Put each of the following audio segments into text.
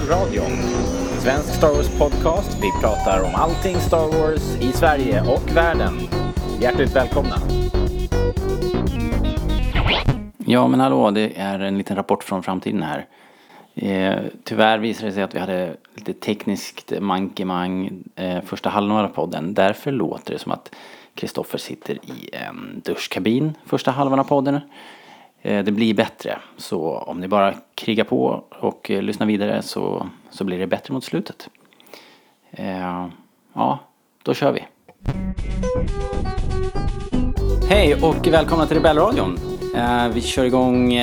Rebellradion. Svensk Star Wars podcast. Vi pratar om allting Star Wars i Sverige och världen. Hjärtligt välkomna. Ja, men hallå, det är en liten rapport från framtiden här. Eh, tyvärr visade det sig att vi hade lite tekniskt mankemang eh, första halvan av podden. Därför låter det som att Kristoffer sitter i en duschkabin första halvan av podden. Eh, det blir bättre. Så om ni bara krigar på och eh, lyssnar vidare så, så blir det bättre mot slutet. Eh, ja, då kör vi. Hej och välkomna till Rebellradion. Vi kör igång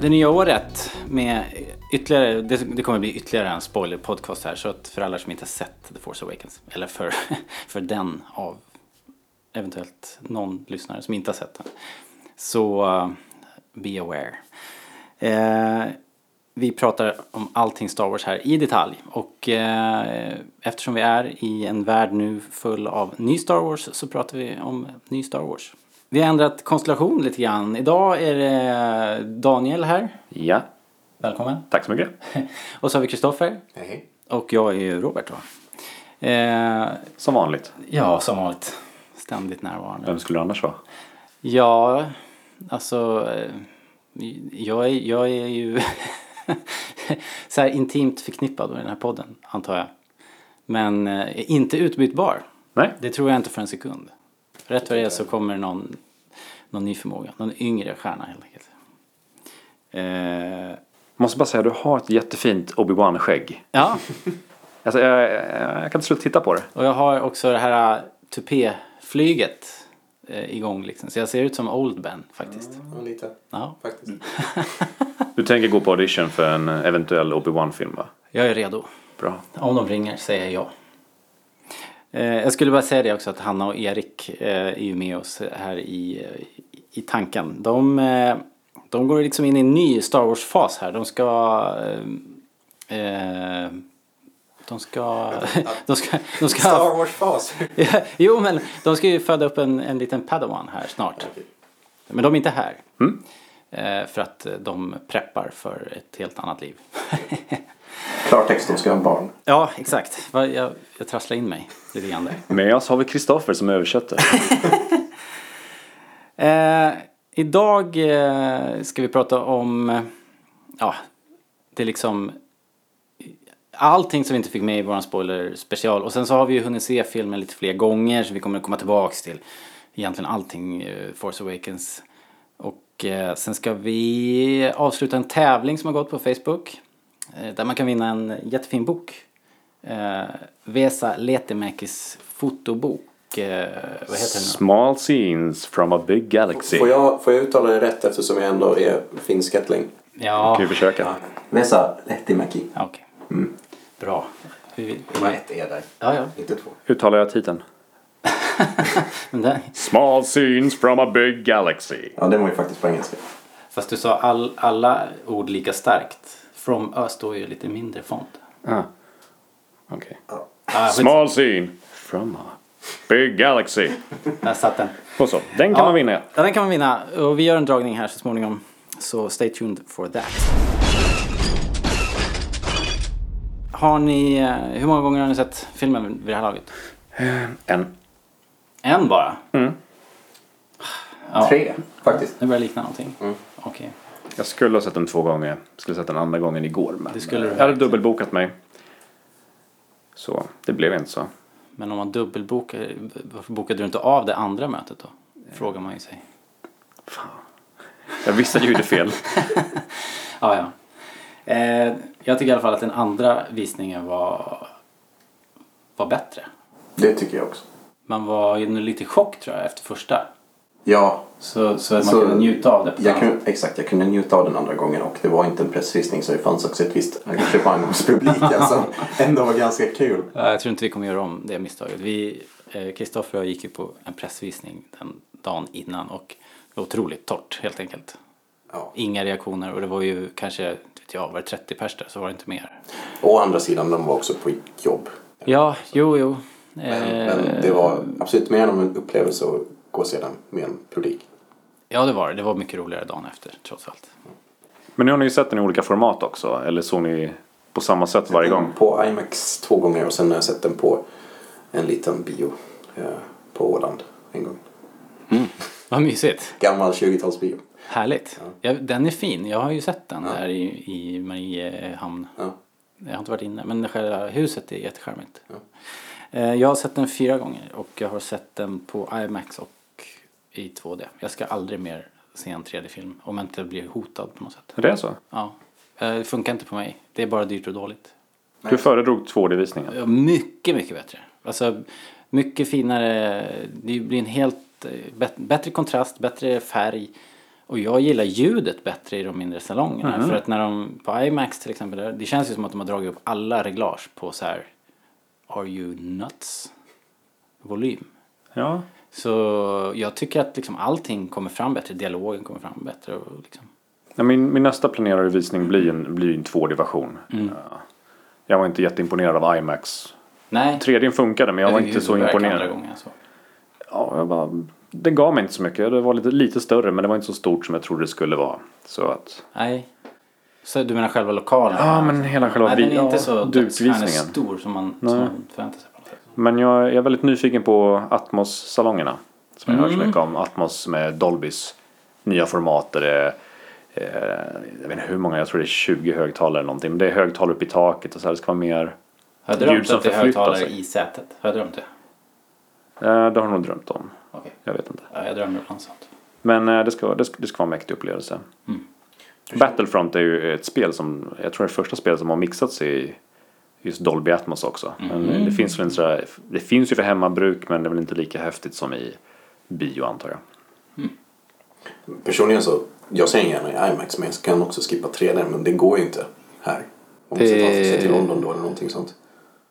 det nya året med ytterligare, det, det kommer bli ytterligare en spoiler-podcast här. Så att för alla som inte har sett The Force Awakens, eller för, för den av eventuellt någon lyssnare som inte har sett den. Så be aware. Eh, vi pratar om allting Star Wars här i detalj. Och eh, eftersom vi är i en värld nu full av ny Star Wars så pratar vi om ny Star Wars. Vi har ändrat konstellation lite grann. Idag är det Daniel här. Ja, Välkommen. tack så mycket. Och så har vi Kristoffer. Hej. Och jag är ju Robert då. Eh, Som vanligt. ja, som vanligt. Ständigt närvarande. Vem skulle det annars vara? Ja, alltså eh, jag är, jag är ju så här intimt förknippad med den här podden, antar jag. Men eh, inte utbytbar. Nej? Det tror jag inte för en sekund. Rätt vad det är så kommer någon, någon ny förmåga, någon yngre stjärna helt enkelt. Eh, Måste bara säga, du har ett jättefint Obi-Wan-skägg. ja, Alltså, jag, jag, jag kan inte sluta titta på det. och jag har också det här tupéflyget eh, igång liksom. Så jag ser ut som Old Ben faktiskt. Ja, lite Ja, faktiskt. Du tänker gå på audition för en eventuell Obi-Wan-film va? jag är redo. Bra. Om de ringer säger jag ja. Eh, jag skulle bara säga det också att Hanna och Erik eh, är ju med oss här i, i tanken. De, eh, de går liksom in i en ny Star Wars-fas här. De ska... De ska... De ska, de ska Star Wars-fas. jo, men de ska ju föda upp en, en liten Padawan här snart. Men de är inte här. Eh, för att eh, de preppar för ett helt annat liv. Klartext, de ska ha barn. Ja, exakt. Jag, jag trasslar in mig lite grann där. Med oss har vi Kristoffer som översätter. Eh, idag eh, ska vi prata om, eh, ja, det är liksom allting som vi inte fick med i våran spoiler special. Och sen så har vi ju hunnit se filmen lite fler gånger så vi kommer att komma tillbaks till egentligen allting eh, Force Awakens. Och eh, sen ska vi avsluta en tävling som har gått på Facebook. Eh, där man kan vinna en jättefin bok. Eh, Vesa Letemäkis fotobok. Eh, vad heter den? Small scenes from a big galaxy. Får jag, får jag uttala det rätt eftersom jag ändå är finskättling? Ja, Kan vi försöka? Vesa Lehtimäki. ja, okej. Bra. Vi, vi, Det var ett E där, ja, ja. inte två. Uttalar jag titeln? Men Small scenes from a big galaxy. Ja, den var ju faktiskt på engelska. fast du sa all, alla ord lika starkt. From us står ju lite mindre font. Ah. Okej. Ah, Small scene from a big galaxy. Där satt den. Och så, den kan Ja. man vinna. Ja, den kan man vinna. Och vi gör en dragning här så småningom. Så stay tuned for that. Har ni, eh, hur många gånger har ni sett filmen vid det här laget? En. En bara? Ja. Tre, faktiskt. Det börjar likna någonting. Okej. Jag skulle ha sett den två gånger. Jag skulle ha sett den andra gången igår. Men Det skulle du jag hade dubbelbokat mig. Så det blev inte så. Men om man dubbelbokar, varför bokade du inte av det andra mötet då? Frågar man ju sig. Jag visste att jag gjorde fel. Ja, ja. Eh, jag tycker i alla fall att den andra visningen var, var bättre. Det tycker jag också. Man var ju lite i chock tror jag efter första. Ja, Så, så man Så kunde njuta av det. på jag kunde, exakt. Jag kunde njuta av den andra gången och det var inte en pressvisning så det fanns också ett visst engagemang hos publiken som ändå var ganska kul. Ja, Jag tror inte vi kommer göra om det misstaget. Vi, eh, Kristoffer och jag gick ju på en pressvisning den dagen innan och det var otroligt torrt helt enkelt. Ja. Inga reaktioner och det var ju kanske, vet jag, var det 30 pers där så var det inte mer. Å andra sidan, de var också på jobb. Ja, jo, jo. Men, Eh, men det var absolut mer än en upplevelse att gå sedan med en publik. Ja, det var det. Det var mycket roligare dagen efter, trots allt. Men nu har ni ju sett den i olika format också. Eller såg ni på samma sätt varje gång. På IMAX två gånger och sen har jag sett den på en liten bio eh, på Åland en gång. Vad mysigt. Gammal 20-talsbio. Härligt. Ja, den är fin. Jag har ju sett den där i, i Mariehamn. Ja. Jag har inte varit inne, men själva huset är jättecharmigt. Eh, Jag har sett den fyra gånger och jag har sett den på IMAX och i 2D. Jag ska aldrig mer se en 3D-film om jag inte blir hotad på något sätt. Det är så? Ja. Eh, Det funkar inte på mig. Det är bara dyrt och dåligt. Du föredrog 2D-visningen? Ja, Mycket, mycket bättre. Alltså, mycket finare. Det blir en helt eh, bättre kontrast, bättre färg. Och jag gillar ljudet bättre i de mindre salongerna. För att när de, på IMAX till exempel, det känns ju som att de har dragit upp alla reglage på så här Are you nuts? Volym. Ja. Så jag tycker att liksom allting kommer fram bättre, dialogen kommer fram bättre. Och liksom. Ja, Min, min nästa planerade visning blir en, blir en 2D-version. Mm. Ja. Jag var inte jätteimponerad av IMAX. Nej, 3D funkade men jag var inte så andra imponerad. gången, så. Ja, jag bara, det gav mig inte så mycket. Det var lite, lite större men det var inte så stort som jag trodde det skulle vara. Så att, Nej. Så du menar själva lokalen? Ja, men hela själva Nej, den är inte så dukvisningen. stor som man, som man förväntar sig. På något sätt. men jag, jag är väldigt nyfiken på Atmos-salongerna. Som jag har hört så Mm. mycket om. Atmos med Dolbys nya format. Där det eh, jag vet inte hur många, jag tror det är 20 högtalare eller någonting. Men det är högtalare upp i taket och så här. Det ska vara mer. Jag Ljud som att det är förflyttar högtalare sig. i sätet? Har jag drömt det? Eh, det har jag nog drömt om. Okej. Jag vet inte. Ja, jag drömmer ibland sånt. Men eh, det, ska, det, ska, det ska vara en mäktig upplevelse. Mm. Battlefront är ju ett spel som, jag tror det är första spelet som har mixats i just Dolby Atmos också. Men Mm. det finns väl inte sådär, det finns ju för hemmabruk men det är väl inte lika häftigt som i bio antar jag. Personligen så, jag ser gärna i IMAX men jag kan också skippa 3D men det går ju inte här. Om man ska ta sig till London då eller någonting sånt.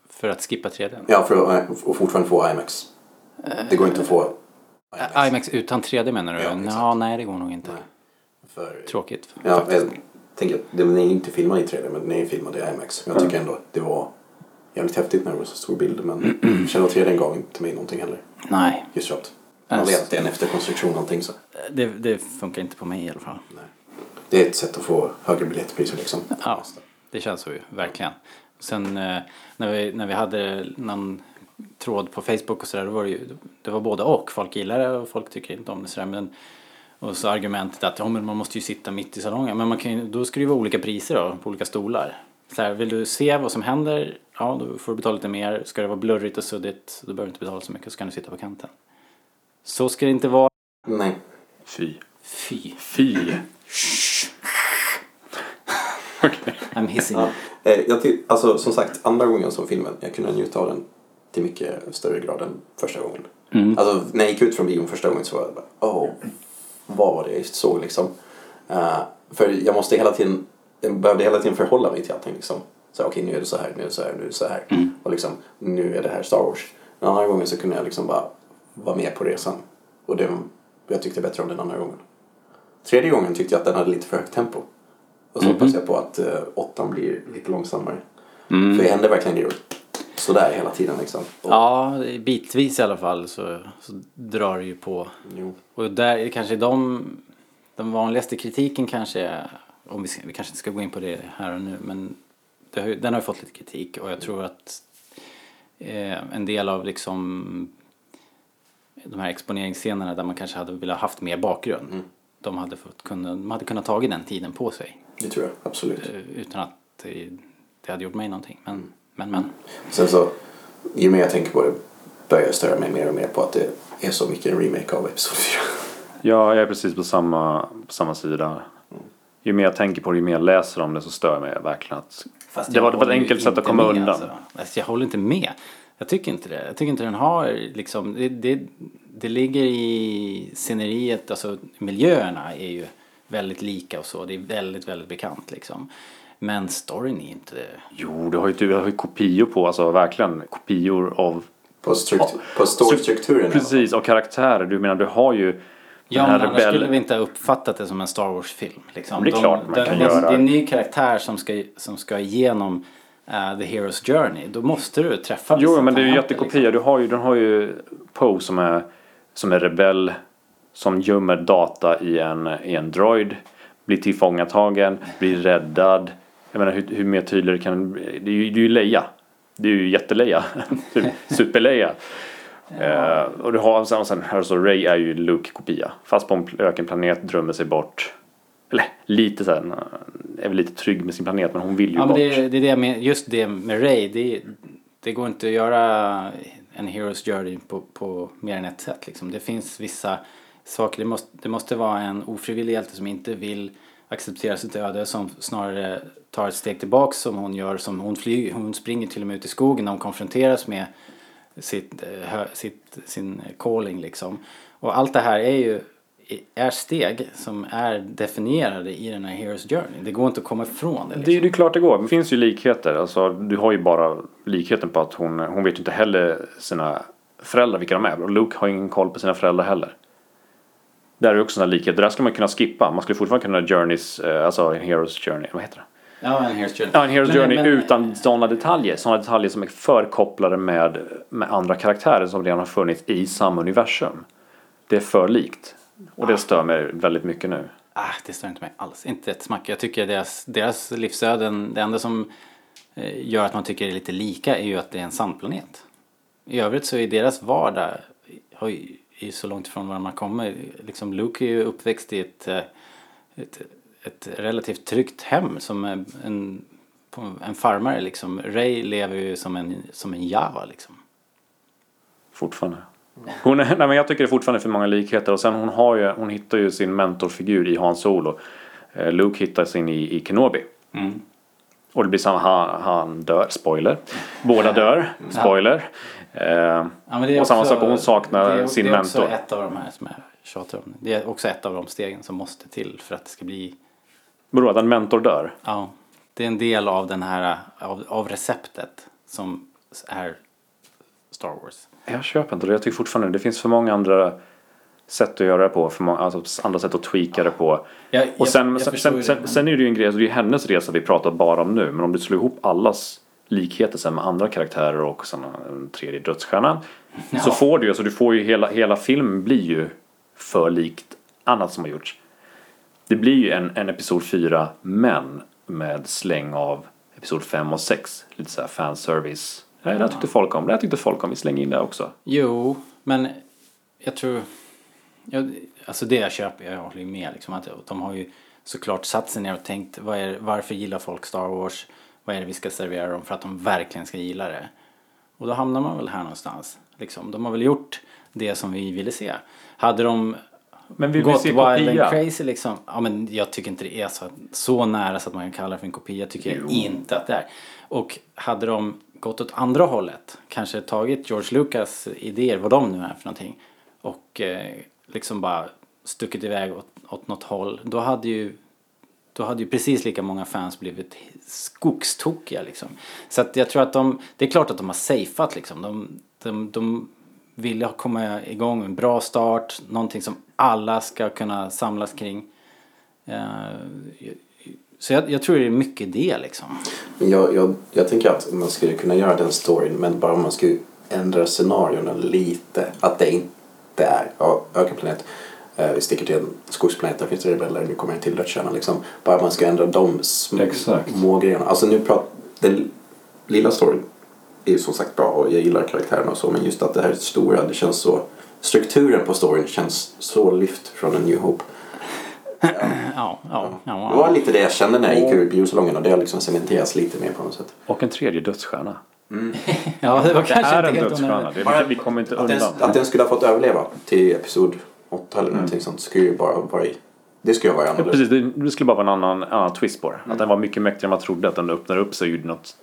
För att skippa 3D. Ja, för att och fortfarande få IMAX. Det går inte att få Ä- IMAX utan 3D menar du? Ja, exakt. nej, det går nog inte. För, Tråkigt. ja, jag tänker att den är inte filmad i 3D men den är filmad i IMAX. Jag tycker ändå att det var jävligt häftigt när det var så stor bild men själva 3D gav inte mig någonting heller. Nej, Just köpt. Man Alltså. vet att det är en efterkonstruktion någonting så. det, det funkar inte på mig i alla fall. Nej. Det är ett sätt att få högre biljettpriser liksom. Ja, det känns så ju, verkligen. Sen eh, när, vi, när vi hade någon tråd på Facebook och sådär, då var det ju, det var både och. Folk gillar det och folk tycker inte om det sådär. Men, och så argumentet att ja, men man måste ju sitta mitt i salongen. Men man kan ju, då ska det ju vara olika priser då, på olika stolar. Så här, vill du se vad som händer, ja då får du betala lite mer. Ska det vara blurrigt och suddigt, då behöver du inte betala så mycket, så kan du sitta på kanten. Så ska det inte vara. Nej. Fy. Fy, Fy. I'm hissing. Ja. Eh, jag ty- alltså som sagt, andra gången som filmen, jag kunde njuta av den till mycket större grad än första gången. Mm. Alltså när jag gick ut från bion första gången så var jag bara, åh, vad var det jag just såg liksom. Eh, för jag måste hela tiden, jag behövde hela tiden förhålla mig till allting liksom. Så okej nu är det så här, nu är det så här, nu är det så här. Mm. Och liksom, nu är det här Star Wars. Den andra gången så kunde jag liksom bara vara med på resan. Och det, jag tyckte bättre om den andra gången. Tredje gången tyckte jag att den hade lite för högt tempo. Och så Mhm. hoppas jag på att uh, åttan blir lite långsammare. Mm. För det hände verkligen grejer sådär hela tiden liksom. Och, Ja, bitvis i alla fall så, så drar det ju på. Jo. Och där är kanske de, den vanligaste kritiken kanske är, om vi, ska, vi kanske inte ska gå in på det här och nu, men har, den har ju fått lite kritik och jag tror att eh, en del av liksom de här exponeringsscenerna där man kanske hade velat haft mer bakgrund. De hade, fått kunna, de hade kunnat tagit den tiden på sig Det tror jag, absolut. eh, utan att det, det hade gjort mig någonting. Men, men, men. Sen så, ju mer jag tänker på det börjar jag störa mig mer och mer på att det är så mycket en remake av Episod 4. Ja, jag är precis på samma, på samma sida. Ju mer jag tänker på det, ju mer jag läser om det så stör mig verkligen att Fast det jag var, det var ett enkelt sätt att komma med, undan. Alltså. Alltså, jag håller inte med. Jag tycker inte det. Jag tycker inte den har liksom, det, det, det ligger i sceneriet, alltså miljöerna är ju väldigt lika och så. Det är väldigt, väldigt bekant liksom. Men storyn är inte Jo, du har ju, du har ju kopior på, alltså verkligen kopior av På, struktur, på fall. Precis, och karaktärer. Du menar, du har ju Ja, men annars skulle vi rebell... inte ha uppfattat det som en Star Wars-film. Liksom. Det är klart man de, kan det, göra. Det är en ny karaktär som ska, som ska igenom eh, The Hero's Journey. Då måste du träffa Jo, vissa men det är ju jättekopia. Du har ju, den har ju Poe som är, som är rebell. Som gömmer data i en, i en droid. Blir tillfångatagen, blir räddad. Jag menar hur, hur mer tydligare kan det är ju, det är ju Leia. Det är ju jätteleja. Typ Superleia. Eh, och du har sen, sen här så Ray är ju Luke-kopia. Fast på en ökenplanet drömmer sig bort. Eller lite så här, är väl lite trygg med sin planet men hon vill ju Ja, men bort. det, det är det med, just det med Ray, det, det går inte att göra en Heroes Journey på, på mer än ett sätt. Liksom. Det finns vissa saker, det måste, det måste vara en ofrivillig hjälte som inte vill acceptera sitt öde som snarare tar ett steg tillbaks som hon gör. Som hon, flyger, hon springer till och med ut i skogen när hon konfronteras med sitt, eh, sitt, sin calling liksom. Och allt det här är ju är steg som är definierade i den här Heroes Journey. Det går inte att komma ifrån det. Det, Liksom. det är klart det går. Det finns ju likheter. Alltså, du har ju bara likheten på att hon, hon vet ju inte heller sina föräldrar vilka de är. Och Luke har ingen koll på sina föräldrar heller. Där är ju också sådana likheter. Det där skulle man kunna skippa. Man skulle fortfarande kunna Journeys, eh, alltså en Heroes Journey, vad heter det? Ja, en Heroes Journey. Ja, en Heroes Journey men- utan sådana detaljer. Sådana detaljer som är förkopplade med, med andra karaktärer som redan har funnits i samma universum. Det är för likt. Och det stör mig väldigt mycket nu. Ah, det stör inte mig alls. Inte ett smack. Jag tycker deras, deras livsöden, det enda som eh, gör att man tycker det är lite lika är ju att det är en sandplanet. I övrigt så är deras vardag har ju, är så långt ifrån var man kommer. Liksom Luke är ju uppväxt i ett, eh, ett, ett relativt tryggt hem som en, en, farmare liksom. Ray lever ju som en, som en Java liksom. Fortfarande. Hon är, nej men jag tycker det är fortfarande för många likheter. Och sen hon, har ju, hon hittar ju sin mentorfigur i Han Solo. Eh, Luke hittar sin i, i Kenobi. Och det blir samma, han, han dör, spoiler. Båda dör, spoiler. Eh, Ja, och samma sak, hon saknar sin det är också mentor. ett av de här som jag tjatar om. Det är också ett av de stegen som måste till för att det ska bli Vadå, att en mentor dör? Ja, det är en del av den här, av, av receptet som är Star Wars. Jag köper inte det. Jag tycker fortfarande det finns för många andra sätt att göra det på. För många, alltså andra sätt att tweaka det på. Jag- och jag- sen, jag förstår sen, sen, det, men- sen är det ju en grej, alltså det är hennes resa vi pratar bara om nu. Men om du slår ihop allas likheter sen med andra karaktärer och sen en tredje dödsstjärna. Så får du ju, alltså du får ju hela, hela filmen blir ju för likt annat som har gjorts. Det blir ju en, en episod 4 men med släng av episod 5 och 6. Lite såhär fanservice. Nej, det här tyckte folk om. Det här tyckte folk om. Vi slänger in det också. Jo, men jag tror... Jag, alltså det jag köper, jag håller ju med liksom. Att de har ju såklart satt sig ner och tänkt vad är, varför gillar folk Star Wars? Vad är det vi ska servera dem för att de verkligen ska gilla det? Och då hamnar man väl här någonstans. Liksom. De har väl gjort det som vi ville se. Hade de Men vi vill gått se wild and kopia. crazy liksom. Ja men jag tycker inte det är så, så nära så att man kan kalla det för en kopia. Tycker jag inte att det är. Och hade de gått åt andra hållet. Kanske tagit George Lucas idéer, vad de nu är för någonting. Och eh, liksom bara stuckit iväg åt, åt något håll. Då hade ju då hade ju precis lika många fans blivit skogstokiga liksom. Så att jag tror att de, det är klart att de har safeat liksom. De, de, de ville komma igång med en bra start, någonting som alla ska kunna samlas kring. Eh, så jag, jag tror det är mycket det liksom. Men Jag, jag, jag tänker att man skulle kunna göra den storyn men bara om man skulle ändra scenarierna lite. Att det inte är ja, ökenplanet. Eh, vi sticker till en skogsplanet, där finns det rebeller, nu kommer jag till dödskärnan liksom. Bara man ska ändra de små, Exakt. små grejerna. Alltså nu pratar, den lilla storyn är ju som sagt bra och jag gillar karaktärerna och så men just att det här är stora, det känns så strukturen på storyn känns så lyft från en New Hope. Ja, ja, ja. Det var lite det jag kände när jag gick ur biosalongen och det har liksom cementerats lite mer på något sätt. Och en tredje dödsstjärna. ja det var Det kanske är inte en helt dödsstjärna. Det, vi kommer inte Att den, undan. att den skulle ha fått överleva till episod 8 eller någonting sånt skulle ju bara vara i, Det skulle vara Ja, annorlunda. precis, det, skulle bara vara en annan, annan twist på det. Att den var mycket mäktigare än man trodde. Att den öppnade upp sig och gjorde något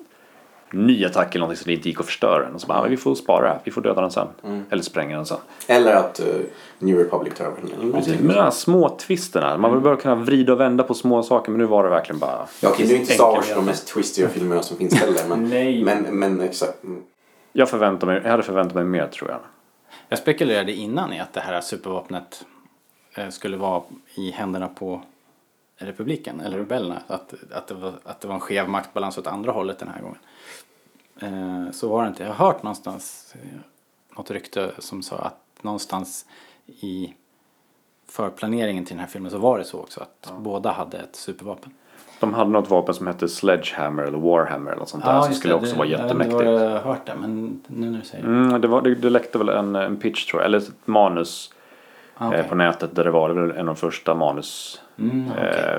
ny attack eller någonting som det inte gick att förstöra den. Och så bara, "Ah, vi får spara det här. Vi får döda den sen. Eller spränga den sen. Eller att uh, New Republic tar över den. Precis. Men de här små twisterna. Man vill bara kunna vrida och vända på små saker. Men nu var det verkligen bara... Ja, okej, nu är inte Star Wars de mest twistiga filmerna som finns heller. Men, men, men exakt. Mm. Jag, förväntar mig, jag hade förväntat mig mer tror jag. Jag spekulerade innan i att det här supervapnet eh, skulle vara i händerna på republiken eller rebellerna. Att, att, det var, att det var en skev maktbalans åt andra hållet den här gången. Eh, så var det inte. Jag har hört någonstans eh, något rykte som sa att någonstans i förplaneringen till den här filmen så var det så också att båda hade ett supervapen. De hade något vapen som hette Sledgehammer eller Warhammer eller något sånt där som skulle det. också Det- vara jättemäktigt. jag har hört det, men nu när du säger det. Mm, det, var, det, det läckte väl en, en pitch tror jag, eller ett manus okej. eh, på nätet där det var, en av de första manus Mm, okej. eh,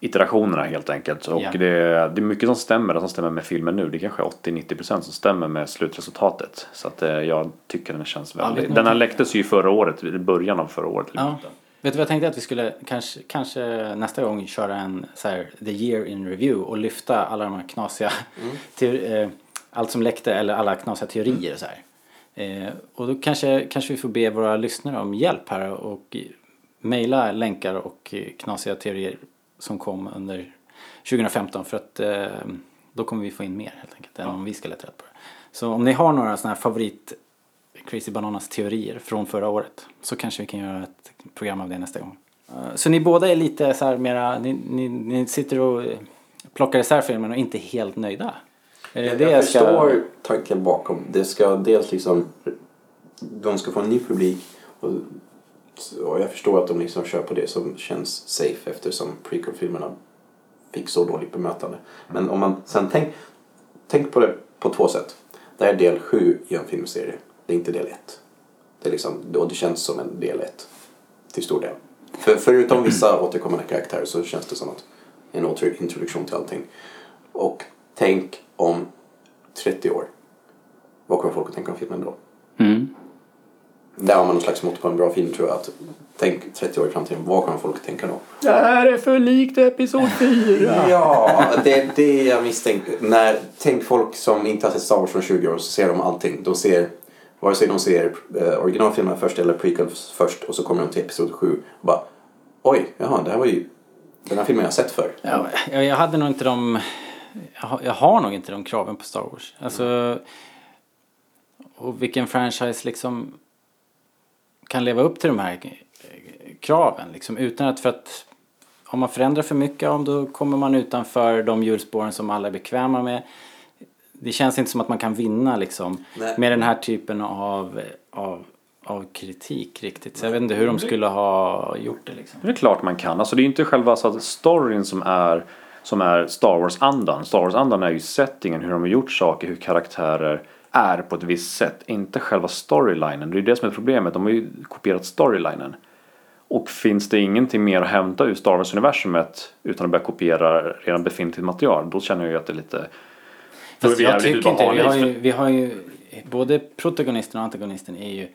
iterationerna helt enkelt. Och Ja. det, det är mycket som stämmer, som stämmer med filmen nu. Det är kanske 80-90% som stämmer med slutresultatet. Så att eh, jag tycker den känns Ja, väldigt... ni den här läcktes ju förra året, i början av förra året. Ja. Vet du vad jag tänkte att vi skulle kanske, kanske nästa gång köra en så här, the year in review och lyfta alla de här knasiga, teori, eh, allt som läckte eller alla knasiga teorier och så här. Eh, och då kanske, kanske vi får be våra lyssnare om hjälp här och mejla länkar och knasiga teorier som kom under 2015 för att eh, då kommer vi få in mer helt enkelt än om vi ska leta rätt på det. Så om ni har några sådana här favorit Crazy Bananas teorier från förra året så kanske vi kan göra ett program av det nästa gång. Eh, Så ni båda är lite så här mera, ni, ni, ni sitter och plockar isär filmen och inte helt nöjda? Är det Jag, det jag ska- förstår tanken bakom. Det ska dels liksom... De ska få en ny publik. Och, och jag förstår att de liksom kör på det som känns safe eftersom prequel-filmerna fick så dåligt bemötande. Men om man sen tänk, tänk på det på två sätt. Det här är del sju i en filmserie. Det är inte del ett. Det är liksom, och det känns som en del ett. Till stor del. För, förutom vissa återkommande karaktärer så känns det som att en åter- introduktion till allting. Och tänk om 30 år. Vad kommer folk att tänka om filmen då? Mm. Där har man någon slags mått på en bra film tror jag. Att tänk 30 år i framtiden, vad kommer folk att tänka då? Det här är för likt Episod 4! Ja, det är det jag misstänker. När, tänk folk som inte har sett Star Wars från 20 år så ser de allting. De ser, vare sig de ser eh, originalfilmerna först eller prequels först och så kommer de till Episod 7 och bara Oj, jaha, det här var ju den här filmen jag har sett förr. Ja, jag hade nog inte de... Jag har, nog inte de kraven på Star Wars. Alltså... Och vilken franchise liksom kan leva upp till de här eh, kraven liksom utan att för att om man förändrar för mycket om då kommer man utanför de hjulspåren som alla är bekväma med. Det känns inte som att man kan vinna liksom Nej. med den här typen av, av, av kritik riktigt. Så jag vet inte hur de skulle ha gjort det liksom. Det är klart man kan. Alltså det är inte själva så att storyn som är, som är Star Wars-andan. Star Wars-andan är ju settingen, hur de har gjort saker, hur karaktärer är på ett visst sätt. Inte själva storylinen. Det är det som är problemet. De har ju kopierat storylinen. Och finns det ingenting mer att hämta ur Star Wars-universumet utan att börja kopiera redan befintligt material, då känner jag ju att det är lite... Då är vi jag tycker inte. Vi har, ju, vi har ju, både protagonisten och antagonisten är ju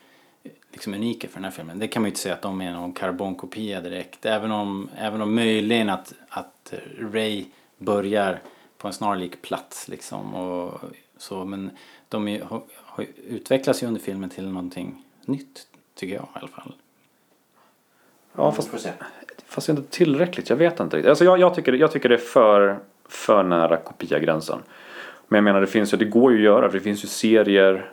liksom unika för den här filmen. Det kan man ju inte säga att de är någon karbonkopia direkt. Även om, även om möjligen att, att Ray börjar på en snarlik plats liksom och så. Men de är, har, har, utvecklas ju under filmen till någonting nytt, tycker jag i alla fall. Ja, fast, fast inte tillräckligt. Jag vet inte riktigt. Alltså jag, jag, tycker, jag tycker det är för, för nära kopiagränsen. Men jag menar, det finns ju, det går ju att göra. För det finns ju serier.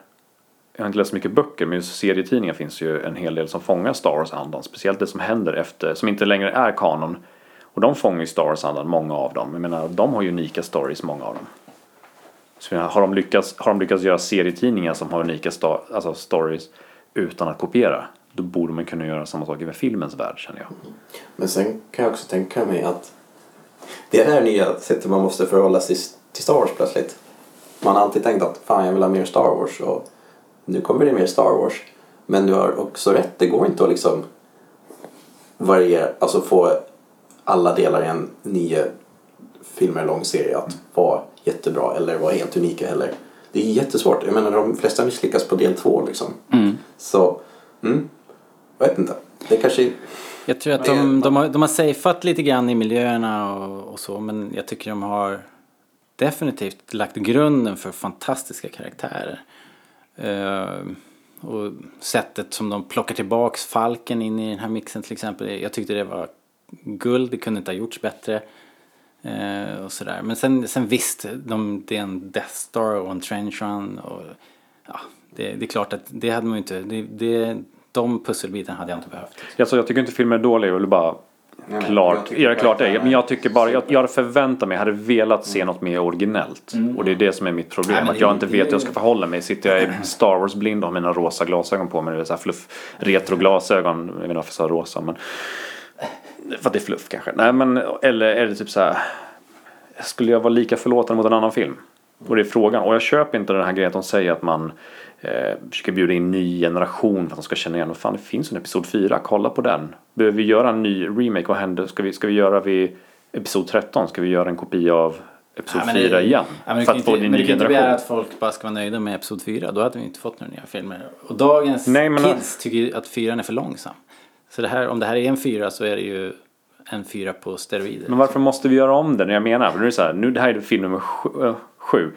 Jag har inte läst så mycket böcker, men just serietidningar finns ju en hel del som fångar Star Wars-andan. Speciellt det som händer efter, som inte längre är kanon. Och de fångar ju Star Wars-andan, många av dem. Jag menar, de har ju unika stories, många av dem. Så jag menar, har de lyckats, har de lyckats göra serietidningar som har unika sta, alltså stories utan att kopiera, då borde man kunna göra samma sak med filmens värld, känner jag. Men sen kan jag också tänka mig att det är det här nya sättet man måste förhålla sig till Star Wars plötsligt. Man har alltid tänkt att fan jag vill ha mer Star Wars och nu kommer det mer Star Wars. Men du har också rätt, det går inte att liksom variera, alltså få alla delar i en nio filmer lång serie att vara jättebra eller vara helt unika heller. Det är jättesvårt. Jag menar de flesta misslyckas på del två liksom. Så, mm, jag vet inte. Det kanske Jag tror att de, de, har, de har safeat lite grann i miljöerna och, och så men jag tycker de har definitivt lagt grunden för fantastiska karaktärer. Eh, och sättet som de plockar tillbaks Falken in i den här mixen till exempel. Jag tyckte det var guld, det kunde inte ha gjorts bättre. Eh, och sådär. Men sen, sen visst, de, det är en Death Star och en Trench Run. Och, ja, det, det är klart att det hade man ju inte, det, det, de pusselbitarna hade jag inte behövt. Alltså, jag tycker inte filmen är dålig, jag vill bara nej, klart, göra klart det. Men jag tycker bara, jag, jag förväntat mig, jag hade velat se något mer originellt. Och det är det som är mitt problem, Nej, att jag inte vet hur jag ska förhålla mig. Sitter jag i Star Wars blind och har mina rosa glasögon på mig, det är så här fluff, retroglasögon, jag vet inte varför jag sa rosa men För att det är fluff kanske. Nej men, eller är det typ så här. Skulle jag vara lika förlåtande mot en annan film? Och det är frågan. Och jag köper inte den här grejen att de säger att man eh, försöker bjuda in ny generation för att de ska känna igen. Vad fan, det finns en Episod 4. Kolla på den. Behöver vi göra en ny remake? Vad händer? Ska vi, ska vi göra vid Episod 13? Ska vi göra en kopia av Episod Ja, men 4 det- igen? Ja, men för att få inte, en men ny du kan inte begära generation. att folk bara ska vara nöjda med Episod 4. Då hade vi inte fått några nya filmer. Och dagens Nej, men- kids tycker att 4 är för långsam. Så det här, om det här är en 4 så är det ju en 4 på steroider. Men varför måste vi göra om den? Jag menar, nu är det så här, nu det här är film nummer sju, äh, sju.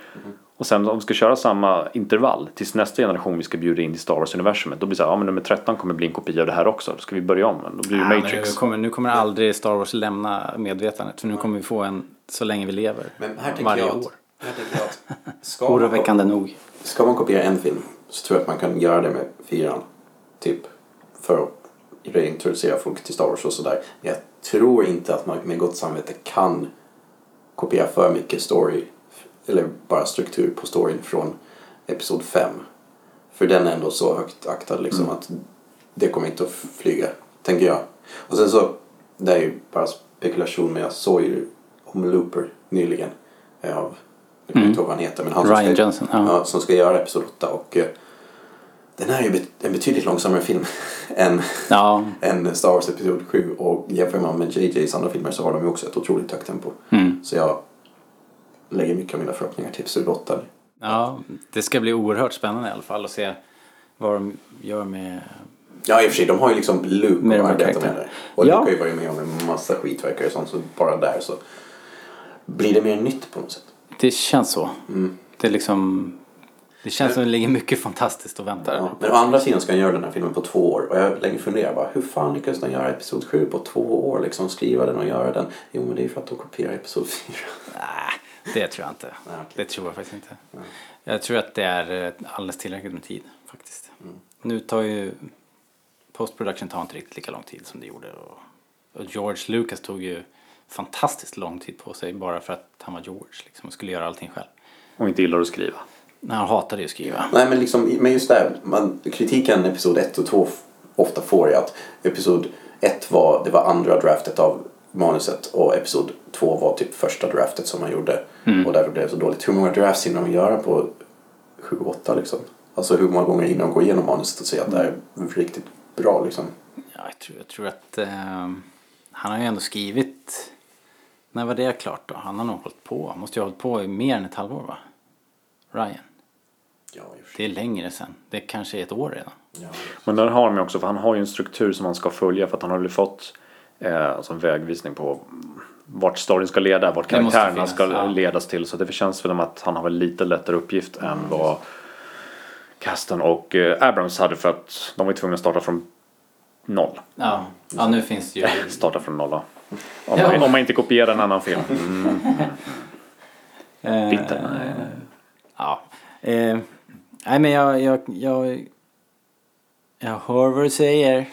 Och sen om vi ska köra samma intervall tills nästa generation vi ska bjuda in till Star Wars-universumet. Då blir det så här, ja men nummer 13 kommer bli en kopia av det här också. Då ska vi börja om. Då blir det Ja, Matrix. nu, kommer, nu kommer aldrig Star Wars lämna medvetandet. För nu kommer vi få en så länge vi lever. Men här tänker varje jag år. att, här tänker jag att ska, man, Oroväckande nog. ska man kopiera en film så tror jag att man kan göra det med fyran. Typ för att reintroducera folk till Star Wars och sådär. Men jag tror inte att man med gott samvete kan kopiera för mycket story eller bara struktur på storyn från Episod 5. För den är ändå så högt aktad liksom att det kommer inte att flyga, tänker jag. Och sen så, det är ju bara spekulation men jag såg ju om Looper nyligen eh, av, jag kommer inte ihåg vad han heter men han som Ryan ska, Johnson, ja. ja, som ska göra Episod 8 och eh, den här är ju en betydligt långsammare film än, Ja, än Star Wars Episod 7 och jämför man med JJs andra filmer så har de ju också ett otroligt högt tempo. mm. Så jag lägger mycket av mina förhoppningar till Episod 8. ja, det ska bli oerhört spännande i alla fall att se vad de gör med... Ja i och för sig, de har ju liksom Luke Med att arbeta med där. Och Ja. Luke har ju varit med om en massa skitverkare och sånt så bara där så blir det mer nytt på något sätt. Det känns så. Mm. Det är liksom... Det känns som det ligger mycket fantastiskt och väntar. Ja. Men å andra sidan ska han göra den här filmen på två år och jag länge funderat bara hur fan lyckades de göra Episod 7 på två år liksom skriva den och göra den? Jo men det är ju för att de kopierar Episod 4. Nej, det tror jag inte. Nej, okej. Det tror jag faktiskt inte. Jag tror att det är eh, alldeles tillräckligt med tid faktiskt. Mm. Nu tar ju... Post-production tar inte riktigt lika lång tid som det gjorde. Och, och George Lucas tog ju fantastiskt lång tid på sig bara för att han var George liksom, och skulle göra allting själv. Och inte gillar att skriva. Nej, han hatade ju att skriva. Nej men liksom, men just där, man, kritiken Episod 1 och 2 f- ofta får är att Episod 1 var, det var andra draftet av manuset och Episod 2 var typ första draftet som man gjorde. Och därför blev det så dåligt. Hur många drafts hinner de göra på 7-8 liksom? Alltså hur många gånger hinner de gå igenom manuset och se att det är riktigt bra liksom? Ja, jag, tror, jag tror att ehm, han har ju ändå skrivit... När var det klart då? Han har nog hållit på. Han måste ju ha hållit på i mer än ett halvår va? Ryan. Ja. Det är längre sen. Det kanske är ett år redan. Ja. Men där har de ju också, för han har ju en struktur som han ska följa för att han har väl fått eh, alltså en vägvisning på vart storyn ska leda, vart karaktärerna finnas, ska ja. ledas till. Så det känns för dem att han har väl lite lättare uppgift än vad Kasten och eh, Abrams hade för att de var tvungna att starta från noll. Ja, ja nu finns det ju... Starta från noll då. Om, Ja. man, om man inte kopierar en annan film. Mm. Eh, Bitter. Nej. Ja. Eh, nej men jag, jag, jag... Jag hör vad du säger.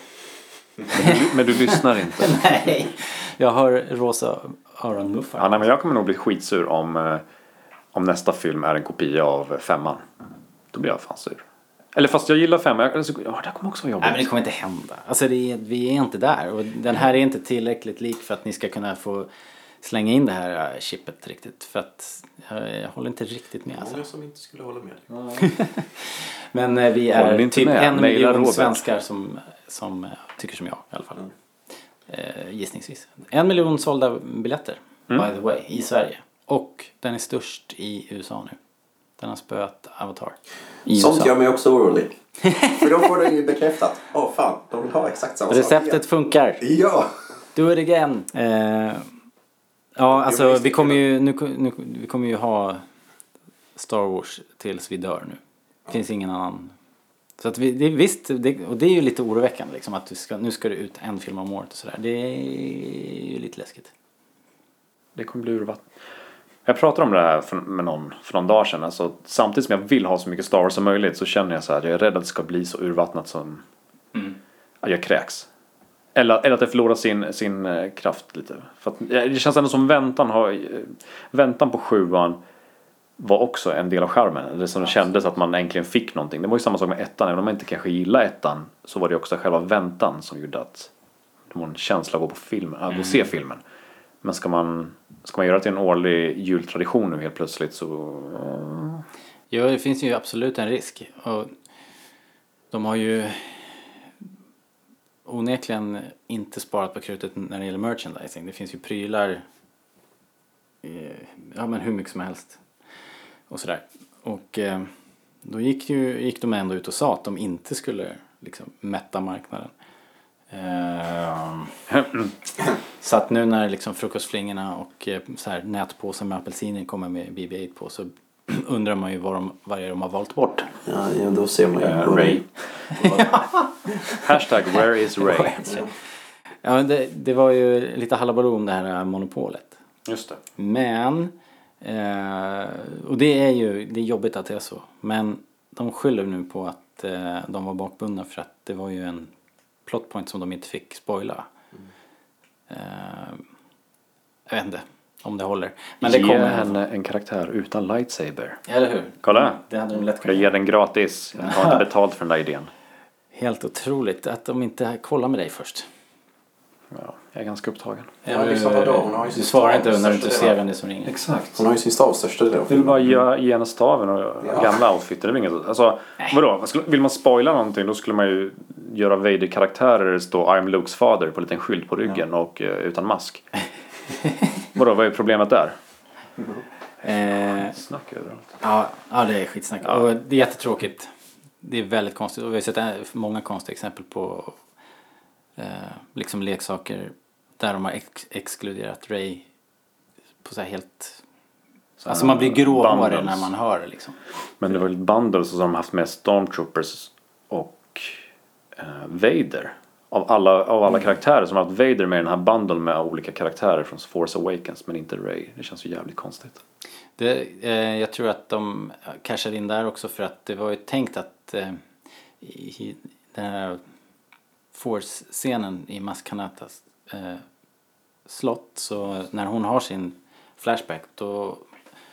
Men du lyssnar inte. Nej. Jag hör rosa öronmuffar. Ja, nej, men jag kommer nog bli skitsur om, eh, om nästa film är en kopia av femman. Då blir jag fan sur. Eller fast jag gillar femman. Jag, alltså, ja, det kommer också vara jobbigt. Nej men det kommer inte hända. Alltså det är, vi är inte där. Och den här är inte tillräckligt lik för att ni ska kunna få slänga in det här äh, chippet riktigt. För att jag, jag håller inte riktigt med alltså. Många som inte skulle hålla med. Men eh, vi är typ med? en miljon svenskar som, som eh, tycker som jag i alla fall. Eh, gissningsvis. En miljon sålda biljetter, Mm. by the way, i Sverige. Och den är störst i USA nu. Den har spöat Avatar. I Sånt USA. gör mig också orolig. För då får det ju bekräftat. Åh fan, de vill ha exakt samma sak Receptet funkar. igen. Ja! Do it again. Eh, ja, alltså vi kommer ju, nu, nu, vi kommer ju ha Star Wars tills vi dör nu. Det finns ingen annan. Så att vi, det, visst, det, och det är ju lite oroväckande liksom att ska, nu ska det ut en film om året och sådär. Det är ju lite läskigt. Det kommer bli urvattnat. Jag pratade om det här för, med någon för någon dag sedan. Alltså, samtidigt som jag vill ha så mycket Star Wars som möjligt så känner jag så här. Jag är rädd att det ska bli så urvattnat som att jag kräks. Eller, eller att det förlorar sin, sin eh, kraft lite. För att, eh, det känns ändå som väntan har... eh, Väntan på sjuan var också en del av skärmen. Det som kändes att man äntligen fick någonting. Det var ju samma sak med ettan. Även om man inte kanske gillade ettan så var det också själva väntan som gjorde att Dortmund-känsla att gå på film, att och se filmen. Men ska man, ska man göra det till en årlig jultradition nu helt plötsligt så... Ja, det finns ju absolut en risk. Och de har ju onekligen inte sparat på krutet när det gäller merchandising. Det finns ju prylar ja, men hur mycket som helst. Och sådär. Och eh, då gick, ju, gick de ändå ut och sa att de inte skulle liksom, mätta marknaden. Eh, så att nu när liksom frukostflingorna och eh, så här, nätpåsar med apelsiner kommer med BB-8 på så undrar man ju vad, de, vad de har valt bort. Ja, ja, då ser man ju. Vad- Ray. Hashtag where is Ray? Ja, men det, det var ju lite halabaloo om det här monopolet. Just det. Men, eh, och det är ju det är jobbigt att det är så. Men de skyller nu på att eh, de var bakbundna för att det var ju en plotpoint som de inte fick spoila. Eh, jag vet inte om det håller. Men det Ge kommer. henne en karaktär utan lightsaber. Eller hur? Kolla! Det hade de lätt Jag kunnat ger den gratis. Jag har inte betalt för den där idén. Helt otroligt att de inte kollar med dig först. Ja, jag är ganska upptagen. Ja, liksom vadå? Hon har ju du svarar inte när du inte ser vem det är som ringer. Exakt. Hon har ju sin stav största delen av vill bara ge, ge henne staven och Ja. gamla. Det är inget. Alltså, vadå? Vill man spoila någonting då skulle man ju göra Vader-karaktärer där det står I'm Lukes father på en liten skylt på ryggen och eh, utan mask. vadå, vad är problemet där? Eh, Snack överallt. Ja, ja det är skitsnack. Och det är jättetråkigt. Det är väldigt konstigt. Och vi har sett eh, många konstiga exempel på liksom leksaker där de har ex- exkluderat Ray på så här helt... Alltså man blir gråhårig när man hör det liksom. Men det var väl bundles som haft med Stormtroopers och eh, Vader. Av alla, av alla karaktärer som har haft Vader med i den här bundle med olika karaktärer från Force Awakens men inte Ray. Det känns ju jävligt konstigt. Det, eh, jag tror att de cashade in där också för att det var ju tänkt att eh, i den här Force-scenen i Maskanatas eh, slott så när hon har sin flashback då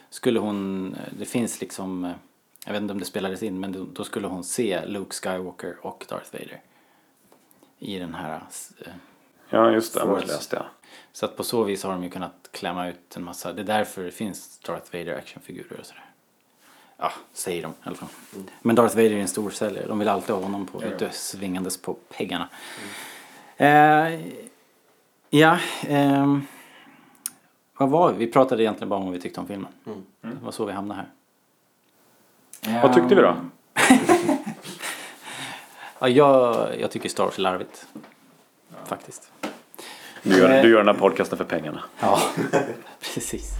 skulle hon, det finns liksom, eh, jag vet inte om det spelades in men då, skulle hon se Luke Skywalker och Darth Vader i den här eh, Ja just det, det Force. läste jag. så att på så vis har de ju kunnat klämma ut en massa, det är därför det finns Darth Vader actionfigurer och sådär. Ja, säger de i alla fall. Men Darth Vader är en stor säljare. De vill alltid ha honom på, ute svingandes på peggarna. Eh, ja, ehm, vad var vi? Vi pratade egentligen bara om vad vi tyckte om filmen. Det var så vi hamnade här. Vad tyckte vi då? Ja, jag, jag tycker Star Wars är larvigt. Faktiskt. Du gör, du gör den här podcasten för pengarna. Ja, precis.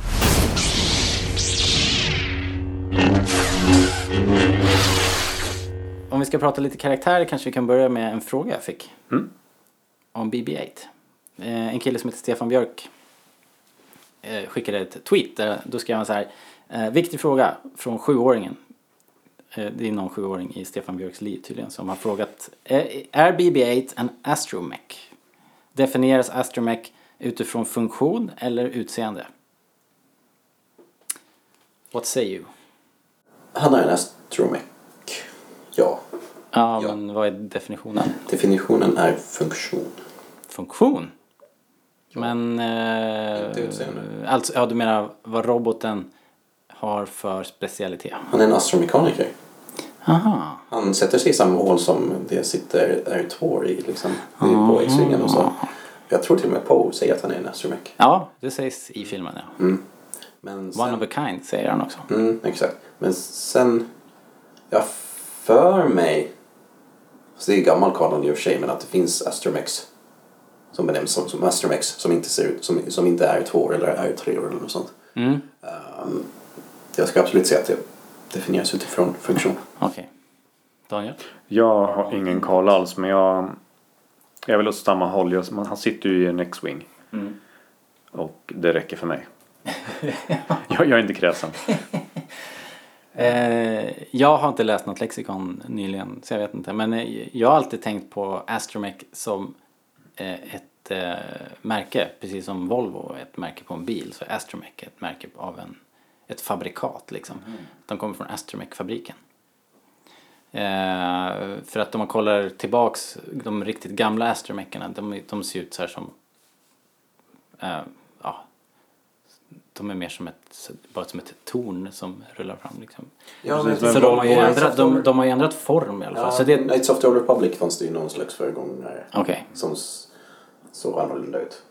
Om vi ska prata lite karaktärer kanske vi kan börja med en fråga jag fick. Mm. Om BB-8. Eh, En kille som heter Stefan Björk eh, skickade ett tweet. Där, då skrev han så här. eh, Viktig fråga från sjuåringen. Det är någon sjuåring i Stefan Björks liv tydligen som har frågat. Är BB-8 en astromech? Definieras astromech utifrån funktion eller utseende? What say you? Han är en astromech. Ja. Ja, Ja. men vad är definitionen? Definitionen är funktion. Funktion? Men... Eh, Inte utseende. alltså, ja, du menar vad roboten har för specialitet? Han är en astromekaniker. Aha. Han sätter sig i samma hål som det sitter R2 i liksom. Det är på X-vingen och så. Jag tror till och med Poe säger att han är en astromech. Ja, det sägs i filmen ja. Men One sen, of a kind säger han också. mm, exakt. Men sen, jag för mig, så det är gammal kanon i och för sig, men att det finns astromechs som benämns som, som astromechs som inte ser ut, som, som inte är R2 eller R3 eller något sånt. Mm. Um, jag ska absolut säga att det definieras utifrån funktion. Okej. Daniel? Jag har ingen koll alls men jag, jag vill åt samma håll. Jag, man- han sitter ju i en X-Wing. Och det räcker för mig. jag, jag är inte kräsen. Eh, jag har inte läst något lexikon nyligen så jag vet inte. Men eh, jag har alltid tänkt på Astromech som eh, ett eh, märke. Precis som Volvo är ett märke på en bil så är Astromech ett märke av en, ett fabrikat liksom. De kommer från Astromech-fabriken. Eh, för att om man kollar tillbaks, de riktigt gamla astromeckarna, de, de ser ut så här som, eh, de är mer som ett, bara som ett torn som rullar fram liksom. Ja, men men Så de har, ju ändrat, de, de har ju ändrat form i alla fall. Ja, så det, Knights of the Old Republic fanns det ju någon slags föregångare Okej. som såg annorlunda ut.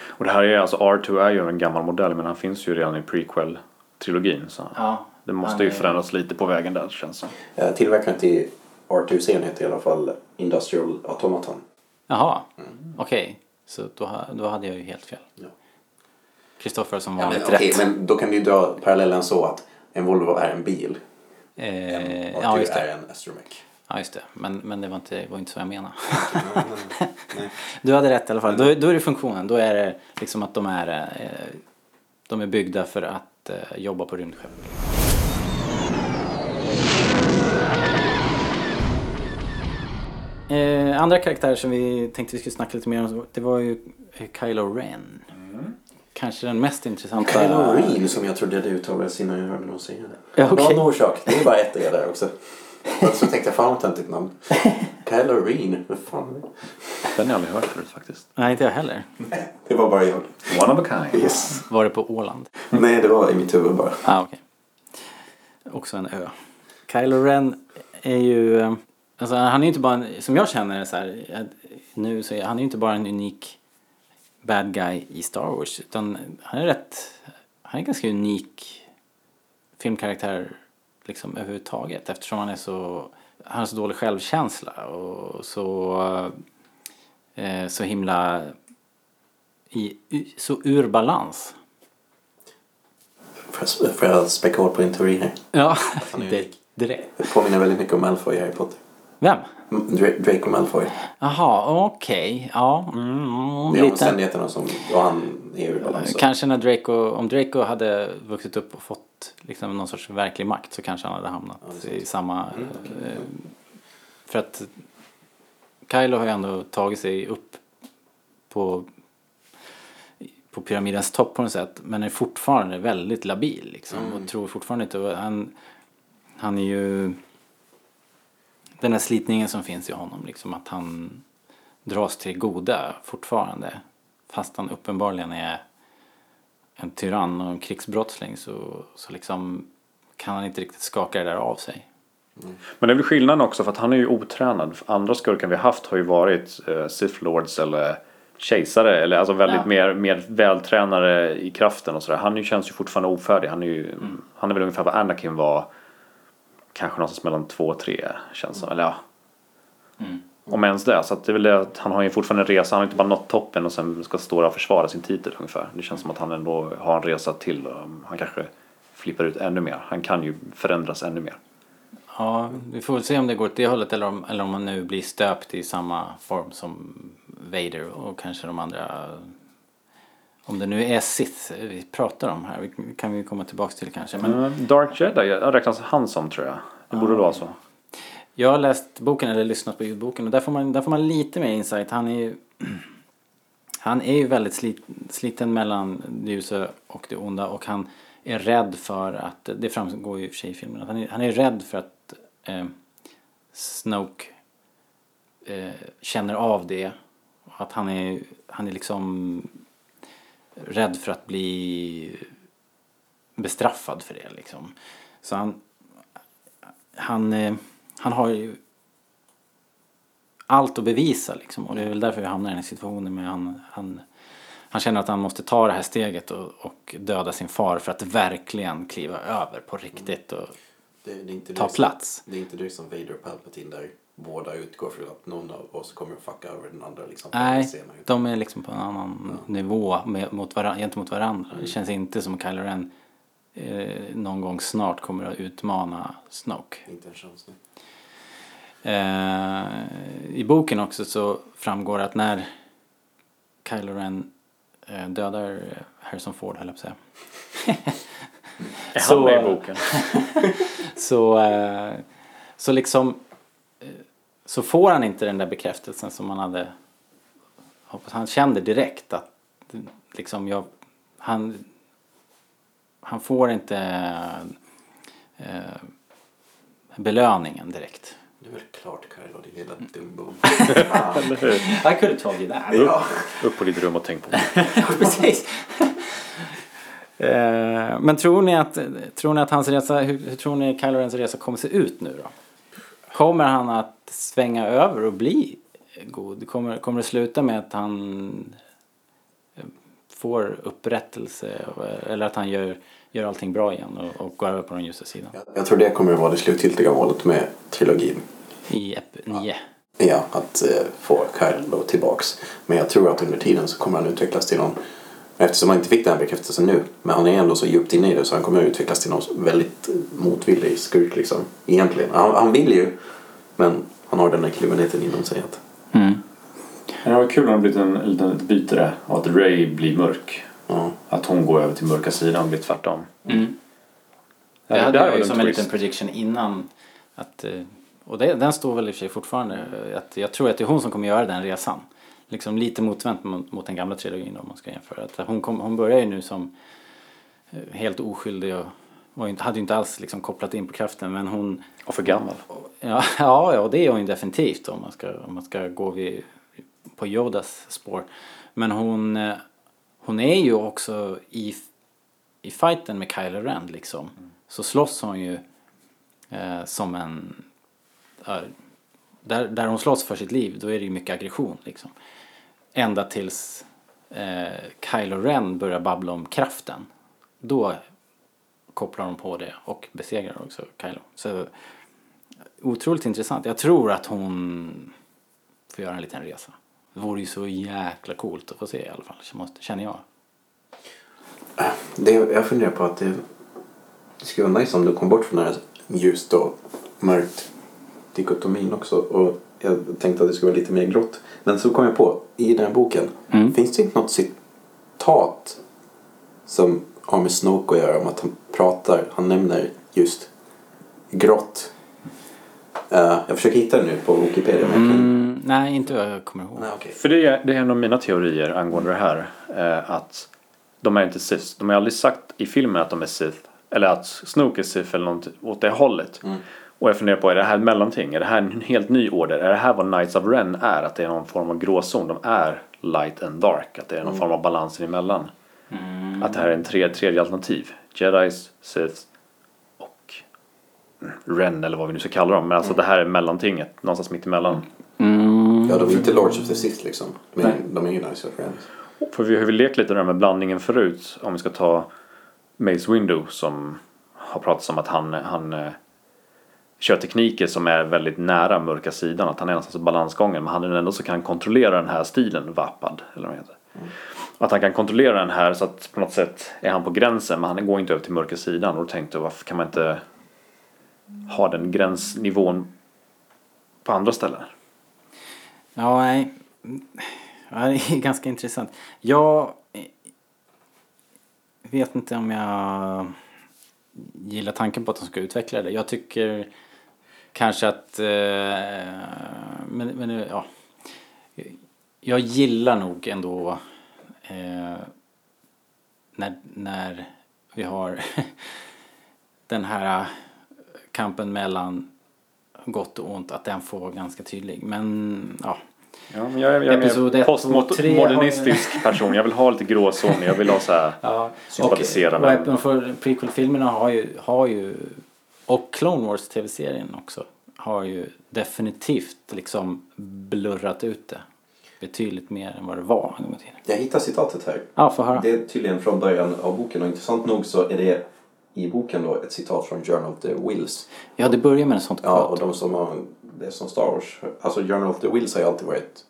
Och det här är alltså R2 är ju en gammal modell men han finns ju redan i prequel-trilogin. Så ja, det måste ju förändras lite på vägen där känns det Eh, Tillverkaren till R2-serien heter i alla fall Industrial Automaton. Jaha, okej. Så då, då hade jag ju helt fel. Ja. Kristoffer som Ja, men, vanligt okej, rätt. men då kan du ju dra parallellen så att en Volvo är en bil. Eh, R2 ja, just är det. en astromech. Ja, just det. Men, men det var inte, var inte så jag menade. Nej, nej, nej. Du hade rätt i alla fall. Då, då är det funktionen. Då är det liksom att de är, eh, de är byggda för att eh, jobba på rymdskepp. Eh, andra karaktärer som vi tänkte vi skulle snacka lite mer om det var ju Kylo Ren. Kanske den mest intressanta. Kylo Ren som jag trodde det uttalades innan jag hörde någon säga det. Ja, okej. Av någon orsak. Det är bara ett E där också. Så tänkte jag, fan vad töntigt namn. Kylo Ren, vad fan är det? Den har jag aldrig hört förut faktiskt. Nej, inte jag heller. Det var bara jag. One of a kind. Yes. Var det på Åland? Nej, det var i mitt huvud bara. Ah, okej. Också en ö. Kylo Ren är ju... eh, Alltså han är ju inte bara en, som jag känner det så här, eh, nu så är han är ju inte bara en unik bad guy i Star Wars utan han är rätt, han är ganska unik filmkaraktär liksom överhuvudtaget eftersom han är så, han har så dålig självkänsla och så, eh, så himla i, så ur balans. Får jag, hål på en teori här? Ja, det, direkt. Det påminner väldigt mycket om Malfoy i Harry Potter. Vem? Dra- Draco Malfoy. Jaha, okej. Ja, mm, Det är lite. omständigheterna som... Och han är ur balans. Kanske när Draco, om Draco hade vuxit upp och fått liksom någon sorts verklig makt så kanske han hade hamnat Ja, i samma... Mm, eh, för att Kylo har ju ändå tagit sig upp på, på pyramidens topp på något sätt men är fortfarande väldigt labil liksom Mm. och tror fortfarande inte... Han, han är ju... Den här slitningen som finns i honom liksom att han dras till goda fortfarande fast han uppenbarligen är en tyrann och en krigsbrottsling så, så liksom kan han inte riktigt skaka det där av sig. Men det är väl skillnaden också för att han är ju otränad. Andra skurkar vi haft har ju varit eh, Sith Lords eller kejsare eller alltså väldigt Ja. mer, mer vältränade i kraften och sådär. Han ju- känns ju fortfarande ofärdig. Han är ju, han är väl ungefär vad Anakin var kanske någonstans mellan två och tre känns som. Eller ja. Om ens det. Så att det är väl det att han har ju fortfarande en resa. Han har inte bara nått toppen och sen ska stå där och försvara sin titel ungefär. Det känns som att han ändå har en resa till. Och han kanske flippar ut ännu mer. Han kan ju förändras ännu mer. Ja, vi får väl se om det går åt det hållet eller om, eller om han nu blir stöpt i samma form som Vader och kanske de andra. Om det nu är Sith vi pratar om här, vi kan vi komma tillbaks till kanske. Men Mm, Dark Jedi jag räknas han som tror jag. Det borde vara så. Jag har läst boken eller lyssnat på ljudboken och där får man, där får man lite mer insight. Han är ju, han är ju väldigt slit, sliten mellan det ljusa och det onda och han är rädd för att, det framgår ju i och för sig i filmen, han är, han är rädd för att eh, Snoke eh, känner av det. Att han är, han är liksom rädd för att bli bestraffad för det liksom. Så han, han, eh, han har ju allt att bevisa liksom. Och det är väl därför vi hamnar i den här situationen med han, han, han känner att han måste ta det här steget och, och döda sin far för att verkligen kliva över på riktigt och Det, det ta det som- plats. Det är inte det som Vader Palpatine där båda utgår från att någon av oss kommer att fucka över den andra liksom. Nej, de är liksom på en annan nivå med, mot varandra, gentemot varandra. Det känns inte som Kylo Ren eh, någon gång snart kommer att utmana Snoke. Inte en chans nu. Eh, I boken också så framgår att när Kylo Ren eh, dödar Harrison Ford, höll jag på att säga. Är Så- han med i boken? så, eh, så liksom så får han inte den där bekräftelsen som han hade hoppats. Han kände direkt att liksom jag, han, han får inte eh, belöningen direkt. Det är väl klart Kylo, din lilla dumbo. I could have told you that. ja. Upp på ditt rum och tänk på det. Precis. Eh, Men tror ni att, tror ni att hans resa, hur, hur tror ni Kylo Rens resa kommer se ut nu då? Kommer han att svänga över och bli god? Kommer, kommer det sluta med att han eh, får upprättelse och- eller att han gör, gör allting bra igen och, och går över på den ljusa sidan? Jag- Jag tror det kommer att vara det slutgiltiga målet med trilogin. I Ep 9. Ja, att eh, få Kylo tillbaks. Men jag tror att under tiden så kommer han utvecklas till någon Eftersom han inte fick den här bekräftelsen nu, men han är ändå så djupt inne i det så han kommer att utvecklas till någon väldigt motvillig skurk liksom. Egentligen. Han, han vill ju, men han har den där kluvenheten inom sig att Mm. Det var kul om det blivit en liten byte där. Och att Ray blir mörk. ja, Att hon går över till mörka sidan och blir tvärtom. Mm. Det hade jag ju en som en liten prediction innan. Att, eh, och det, den står väl i och för sig fortfarande. eh, Att jag tror att det är hon som kommer göra den resan. Liksom lite motvänt mot, mot den gamla trilogin om man ska jämföra. Att hon, kom, hon börjar ju nu som eh, helt oskyldig och var inte, hade ju inte alls liksom kopplat in på kraften. Men hon, Och för gammal. ja, ja, ja det är hon ju definitivt om man ska, om man ska gå vid, på Yodas spår. Men hon, eh, hon är ju också i, i fighten med Kylo Ren liksom. Så slåss hon ju eh, som en... där, där hon slåss för sitt liv, då är det ju mycket aggression liksom. Ända tills eh, Kylo Ren börjar babbla om kraften. Då kopplar de på det och besegrar också Kylo. Så otroligt intressant. Jag tror att hon får göra en liten resa. Det vore ju så jäkla coolt att få se i alla fall, känner jag. det, jag funderar på att det, det skulle vara nice om du kom bort från den här ljust och mörkt dikotomin också. Och jag tänkte att det skulle vara lite mer grått. Men så kom jag på, i den här boken, Mm. finns det inte något citat som har med Snoke att göra om att han pratar, han nämner just grått. Eh, jag försöker hitta det nu på Wikipedia men jag kan... Mm, nej, inte vad jag kommer ihåg. Nej, okej. För det är, det är en av mina teorier angående det här. Eh, att de är inte Sith. De har aldrig sagt i filmen att de är Sith. Eller att Snoke är Sith eller något åt det hållet. Och jag funderar på, är det här ett mellanting? Är det här en helt ny order? Är det här vad Knights of Ren är? Att det är någon form av gråzon? De är light and dark? Att det är någon form av balansen emellan? Att det här är en tre, tredje alternativ? Jedis, Sith och Ren eller vad vi nu ska kalla dem. Men alltså det här är mellantinget. Någonstans mitt emellan. Mm, Ja, de är inte Lords of the Sith liksom. Men Nej. de är ju Nice of Friends. För vi har väl lekt lite där med blandningen förut. Om vi ska ta Mace Window som har pratat om att han, han eh, kör tekniker som är väldigt nära mörka sidan. Att han är någonstans i balansgången. Men han är ändå så kan kontrollera den här stilen, Vapad. Eller vad heter. Att han kan kontrollera den här så att på något sätt är han på gränsen. Men han går inte över till mörka sidan. Och då tänkte jag varför kan man inte ha den gränsnivån på andra ställen? Ja, nej. Ja, det är ganska intressant. Jag vet inte om jag gillar tanken på att de ska utveckla det. Jag tycker kanske att... Eh, men, men ja. Jag gillar nog ändå eh, när, när vi har den här kampen mellan gott och ont, att den får vara ganska tydlig. Men ja, Ja, men jag, jag är och tre postmodernistisk person. Jag vill ha lite gråzon. Jag vill ha så här Ja, sympatisera och, och för prequel-filmerna har ju, har ju och Clone Wars tv-serien också har ju definitivt liksom blurrat ut det betydligt mer än vad det var en gång i tiden. Jag hittar citatet här. Ja, få höra. Det är tydligen från början av boken och intressant nog så är det i boken då ett citat från Journal of the Wills. Ja, det börjar med en sånt Ja, och de som har, det är som Star Wars. Alltså Journal of the Wills har ju alltid varit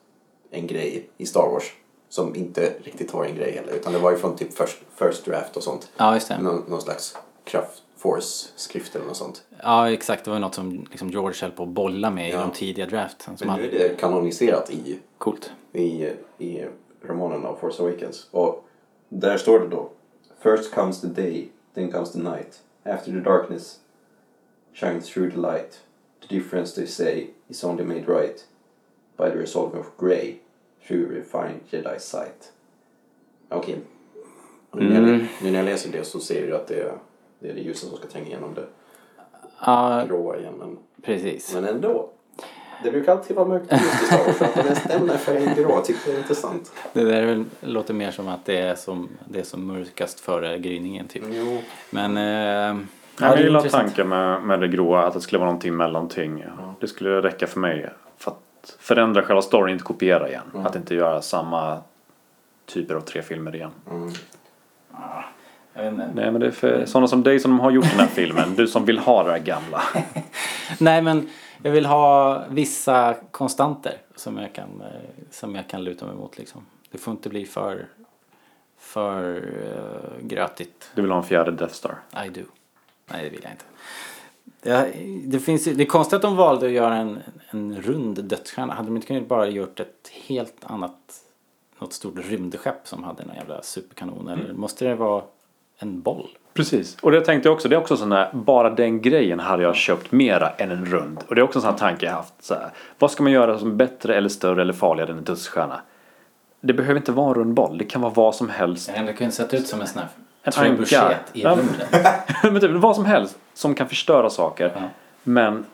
en grej i Star Wars. Som inte riktigt var en grej heller. Utan det var ju från typ first, first draft och sånt. Ja, just det. Någon, någon slags kraft force-skrift eller något sånt. Ja, exakt. Det var något som liksom George höll på att bolla med i Ja. de tidiga draften. Men nu är det kanoniserat i Coolt. i, i romanen av Force Awakens. Och där står det då First comes the day, then comes the night. After the darkness shines through the light. The difference they say is only made right by the resolve of grey through refined Jedi sight. Okej. Och Nu, när jag- Mm. nu när jag läser det så ser du att det är det, är det ljuset som ska tränga igenom det. Ja, gråa igen. Men, precis. men ändå. Det brukar alltid vara mörkt just i Star Wars. Att den stämmer färgen grå. Jag tycker det är intressant. Det där är väl- låter mer som att det är som, det är som mörkast före gryningen typ. Jo. Men... Eh, Ja, det är jag gillar tanken med, med det gråa, att det skulle vara någonting mellanting. Det skulle räcka för mig för att förändra själva storyn, inte kopiera igen. Att inte göra samma typer av tre filmer igen. Mm. Inte. Nej men det är för sådana som dig som har gjort den här filmen, du som vill ha det här gamla. Nej men jag vill ha vissa konstanter som jag kan, eh, som jag kan luta mig mot liksom. Det får inte bli för, för uh, grötigt. Du vill ha en fjärde Death Star. I do. Nej det vill jag inte. Det, det, finns, det är konstigt att de valde att göra en, en rund dödsstjärna. Hade de inte kunnat bara gjort ett helt annat, något stort rymdskepp som hade en jävla superkanon? Eller måste det vara en boll? Precis, och det tänkte jag också. Det är också sån här, bara den grejen hade jag köpt mera än en rund. Och det är också en sån här tanke jag haft. Så här, vad ska man göra som är bättre eller större eller farligare än en dödsstjärna? Det behöver inte vara en rund boll, det kan vara vad som helst. Det kunde sett ut som en sån här En trebuchet i Ja. rymden. men typ, vad som helst som kan förstöra saker. Ja. Men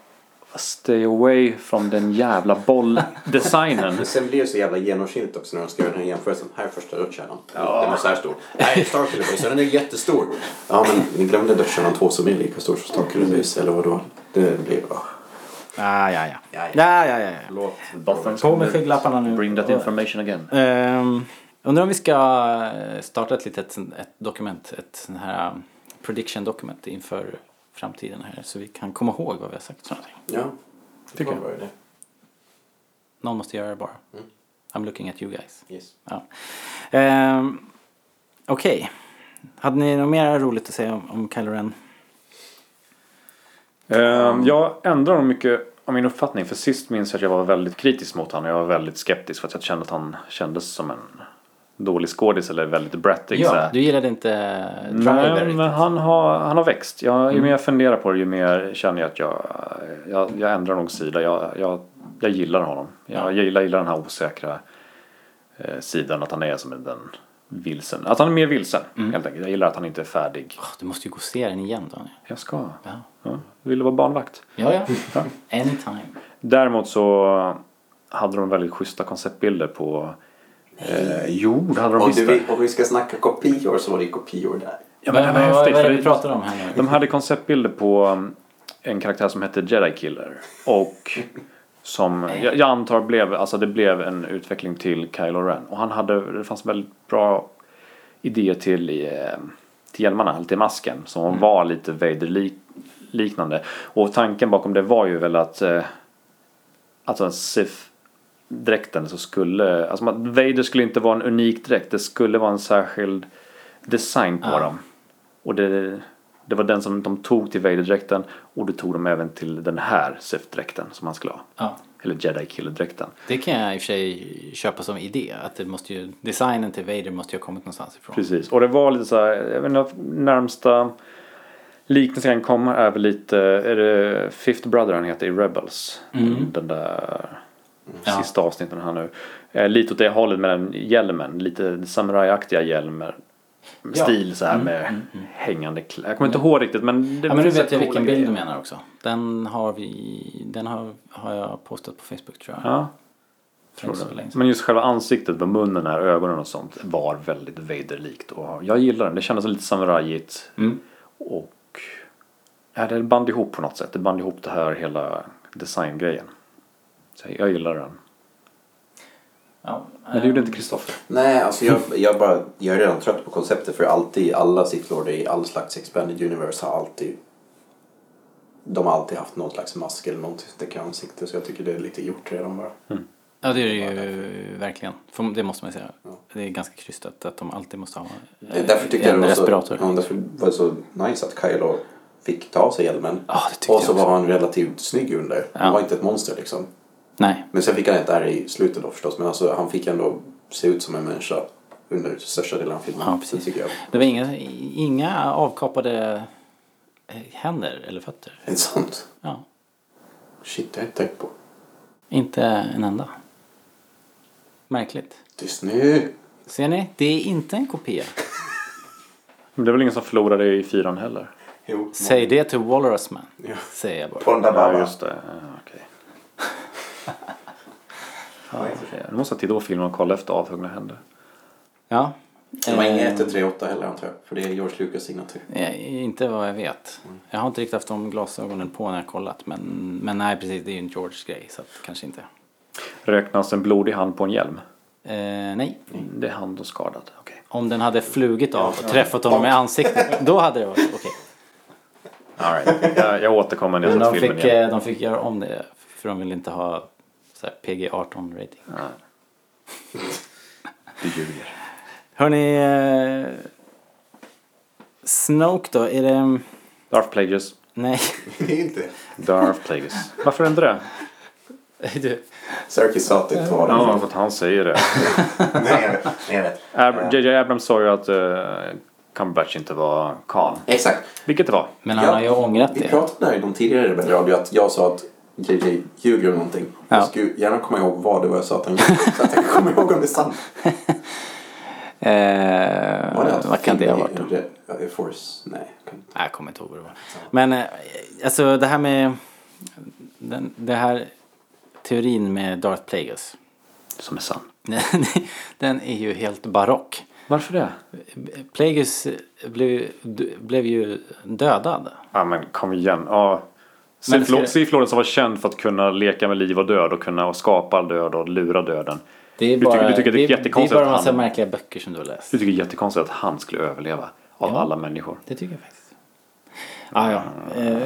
stay away from den jävla bolldesignen. Men sen blir det så jävla genomskinligt också när de ska göra den här jämförelsen. Här är första dödskärnan. Den är så här stor. Är Starkiller Base. Den är jättestor. Ja men ni glömde dödskärnan 2 som är lika stor som Starkiller Base. Eller vadå? Det blir... Oh. Ah, ja, ja. Ja, Ja, ja, ja. ja. Förlåt. På med skygglapparna nu. Bring that information again. Um, undrar om vi ska eh, starta ett litet ett dokument, ett sån här um, prediction document inför framtiden här så vi kan komma ihåg vad vi har sagt. för någonting. Ja. Tycker jag. Det? Någon måste göra det bara. Mm. I'm looking at you guys. Yes. Ja. Ehm, Okej. Hade ni något mer roligt att säga om, om Kylo Ren? Ehm, jag ändrar nog mycket av min uppfattning. För sist minns jag att jag var väldigt kritisk mot honom. Jag var väldigt skeptisk för att jag kände att han kändes som en dålig skådis eller väldigt brattig. Ja, du gillade inte Driver Nej, men han har, han har växt. Jag, Ju Mm. mer jag funderar på det ju mer känner jag att jag, jag, jag ändrar nog sida. Jag, jag, jag gillar honom. Jag, Ja. jag gillar, gillar den här osäkra eh, sidan. Att han är som den vilsen. Att han är mer vilsen Mm. helt enkelt. Jag gillar att han inte är färdig. Åh, du måste ju gå och se den igen Daniel. Jag ska. Ja, Ja, vill du vara barnvakt? ja. ja. Anytime. Däremot så hade de väldigt schyssta konceptbilder på Eh, jo, det hade de Om, visst. du, det. om vi ska snacka kopior så var det kopior där. Ja, men det vad, var vad, häftigt. vad är det det- vi pratar om här nu? De hade konceptbilder på um, en karaktär som hette Jedi Killer. Och som jag, jag antar blev, alltså det blev en utveckling till Kylo Ren. Och han hade, det fanns väldigt bra idéer till, eh, till hjälmarna, eller till masken. Som var lite Vader-liknande. Och tanken bakom det var ju väl att eh, alltså en Sith-dräkten så skulle, alltså Vader skulle inte vara en unik dräkt. Det skulle vara en särskild design på Ja. dem. Och det, det var den som de tog till Vader-dräkten och det tog de även till den här Sith-dräkten som han skulle ha. Ja. Eller Jedi Killer-dräkten. Det kan jag i och för sig köpa som idé. Att det måste ju, designen till Vader måste ju ha kommit någonstans ifrån. Precis. Och det var lite så här, jag vet inte, närmsta liknelsen kan komma är väl lite, är det Fifth Brother han heter i Rebels? Mm. Den där Ja. sista avsnitten han nu. Eh, lite åt det hållet med den hjälmen, lite samurajaktiga hjälmer. Ja. Stil så här Mm, med mm, mm. hängande kläder. Jag kommer inte ihåg riktigt men det Ja men nu vet jag vilken bild du menar också. Den har vi, den har, har jag postat på Facebook tror jag. Ja. Sedan. Men just själva ansiktet med munnen här, ögonen och sånt var väldigt Vader-likt. Och jag gillar den. Det kändes lite samurajigt. Mm. Och ja, det band ihop på något sätt. Det band ihop det här hela designgrejen. Så jag gillar den. Ja, Men det gjorde ehm, inte Kristoffer. Nej, alltså jag, jag, bara, jag är redan trött på konceptet för alltid, alla Lords i all slags expanded universe har alltid de har alltid haft någon slags mask eller någonting som täcker ansiktet så jag tycker det är lite gjort redan bara. Ja det är det ju verkligen. För det måste man ju säga. Ja. Det är ganska krystat att de alltid måste ha är Därför tyckte jag en var så, respirator. ja, därför var det så nice att Kylo fick ta sig hjälmen. Ja det och så jag var han relativt snygg under. Han var inte ett monster liksom. Nej. Men sen fick han det här i slutet då förstås. Men alltså han fick ändå se ut som en människa under största delen av filmen. Ja, precis. Det tycker jag. Det var inga, inga avkapade eh, händer eller fötter. Är det sant? Ja. Shit, det har jag inte tänkt på. Inte en enda. Märkligt. Disney! Ser ni? Det är inte en kopia. Men det är väl ingen som förlorade i fyran heller. Jo. Säg det till Walrus Man. Ja. Säger jag bara. Ponda Ja, just det. Ja, Okej. Ja, Nu måste jag titta på filmen och kolla efter avhuggna händer. Ja. Det var Eh, inga 138 heller antar jag. För det är George Lucas signatur. eh, Inte vad jag vet. Jag har inte riktigt haft de glasögonen på när jag kollat. Men, men nej, precis. Det är ju en George-grej. Så att, kanske inte. Räknas en blodig hand på en hjälm? Eh, nej. Det är hand och skadad. Okej. Om den hade flugit av och träffat honom i ansiktet. Då hade det varit okej. All right. jag, jag återkommer när jag sett de filmen fick, igen. eh, de fick göra om det. För de ville inte ha så här, PG-18 rating. Du ljuger. Hörni, eh, Snoke då, är det... Darth Plagueis. Nej, Det är inte. Darth Plagueis. Varför inte det? du. Serkis sa att det var Ja, det. för att han säger det. Nej, jag vet. Nej, jag vet. Ab- JJ Abrams sa ju att uh, Cumberbatch inte var Khan. Exakt. Vilket det var. Men han har ju ångrat Vi det. pratade där i någon tidigare Rebell Radio att jag sa att JJ ljuger om någonting. Ja. Jag skulle gärna komma ihåg vad det var jag sa att han ljög. Så att jag komma ihåg om det är sant. Eh, Var det att vad kan det ha varit? i- Re- Force? Nej. jag kan inte. Jag kommer inte ihåg vad det var. Men eh, alltså det här med den, det här teorin med Darth Plagueis. Som är sann. den är ju helt barock. Varför det? Plagueis blev, blev ju dödad. Ja men kom igen. Ja. Lorden som var känd för att kunna leka med liv och död och kunna skapa död och lura döden. Det är Du bara, tycker- du tycker det är det, är, jättekonstigt det är bara en massa han- märkliga böcker som du har läst. Du tycker det är jättekonstigt att han skulle överleva av Ja. alla människor. Det tycker jag faktiskt. Ah, ja. Eh,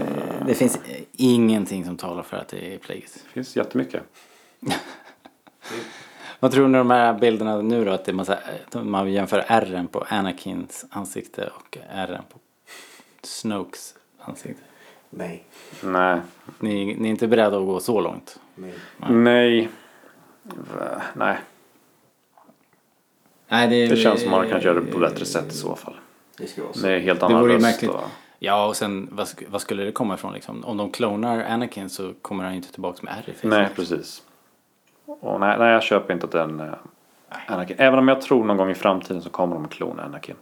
det finns ingenting som talar för att det är Plagueis. Det finns jättemycket. Vad tror ni om de här bilderna nu då? Att det är massa, man jämför ärren på Anakins ansikte och ärren på Snokes ansikte. Nej. Nej. Ni, ni är inte beredda att gå så långt? Nej. Nej. Nej. Nej, det, Det känns som man kan göra det på bättre sätt i så fall. Det ska vara så. Med helt Det annan vore ju röst. märkligt. Och... Ja, och sen vad, vad skulle det komma ifrån liksom? Om de klonar Anakin så kommer han inte tillbaka med ärr i facet. Nej, precis. Och nej, nej, jag köper inte att den uh, Anakin. Även om jag tror någon gång i framtiden så kommer de klona Anakin.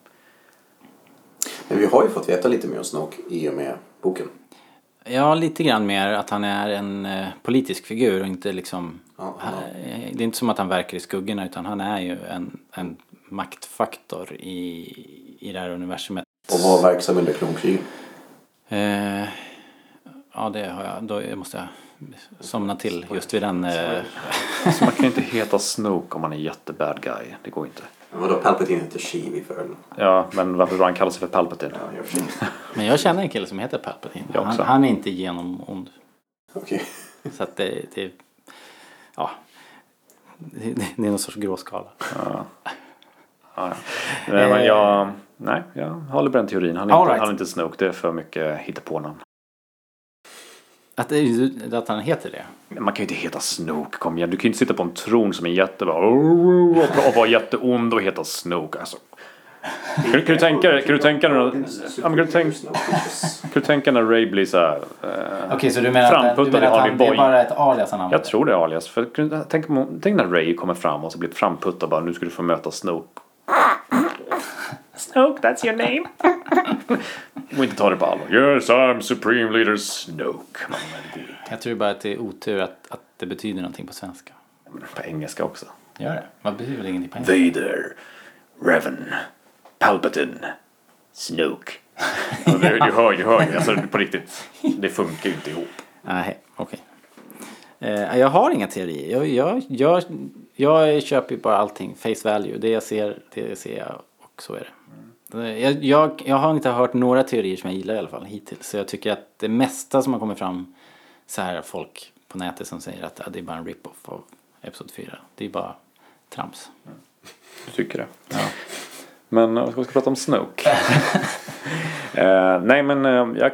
Men vi har ju fått veta lite mer om Snoke i och med boken. Ja, lite grann mer att han är en eh, politisk figur och inte liksom... Ja, ja. Eh, Det är inte som att han verkar i skuggorna utan han är ju en, en maktfaktor i, i det här universumet. Och var verksam under klonkriget. Eh, ja, det har jag. Då måste jag somna till just vid den. Eh, Så man kan ju inte heta Snoke om man är jättebad guy. Det går inte. Men Vadå, Palpatine heter Sheev i förhållande? Ja, men varför han kallar sig för Palpatine? Ja, för men jag känner en kille som heter Palpatine. Jag Han, också. han är inte genom ond. Okej. Så att det, det ja. Det, det, är någon sorts gråskala. Ja, ja. Nej, men jag, nej, jag håller på den teorin. Han är, All inte, right. han är inte Snoke. Det är för mycket hittepånamn. Att, att han heter det. Men Man kan ju inte heta Snoke, kom igen. Du kan ju inte sitta på en tron som är jättebra och, och vara jätteond och heta Snoke. Alltså. Kan, du- kan du tänka dig, kan du tänka dig, ja, men kan du tänka, kan du tänka när Ray blir så här, eh, Okej, så du menar att, du menar att han, det är bara ett alias han använder? Jag tror det är alias. För, tänk, tänk när Ray kommer fram och så blir framputtad bara nu ska du få möta Snoke. Snoke, that's your name. Och inte ta det på allvar. Yes, I'm supreme leader Snoke. Man, men det. Jag tror bara att det är otur att, att det betyder någonting på svenska. Men På engelska också. Gör det? Vad betyder väl ingenting på engelska? Vader, Revan, Palpatine, Snoke. Ja, du, du hör ju, hör ju. Alltså på riktigt. Det funkar ju inte ihop. Nej, okej. Eh, jag har inga teorier. Jag, jag, jag, jag köper ju bara allting face value. Det jag ser, det ser jag och så är det. Eh, Jag, jag, jag har inte hört några teorier som jag gillar i alla fall hittills. Så jag tycker att det mesta som har kommit fram så här folk på nätet som säger att ja, det är bara en rip-off av Episod 4. Det är bara trams. Du tycker det? Ja. Men ska vi prata om Snoke? Eh, nej men eh, jag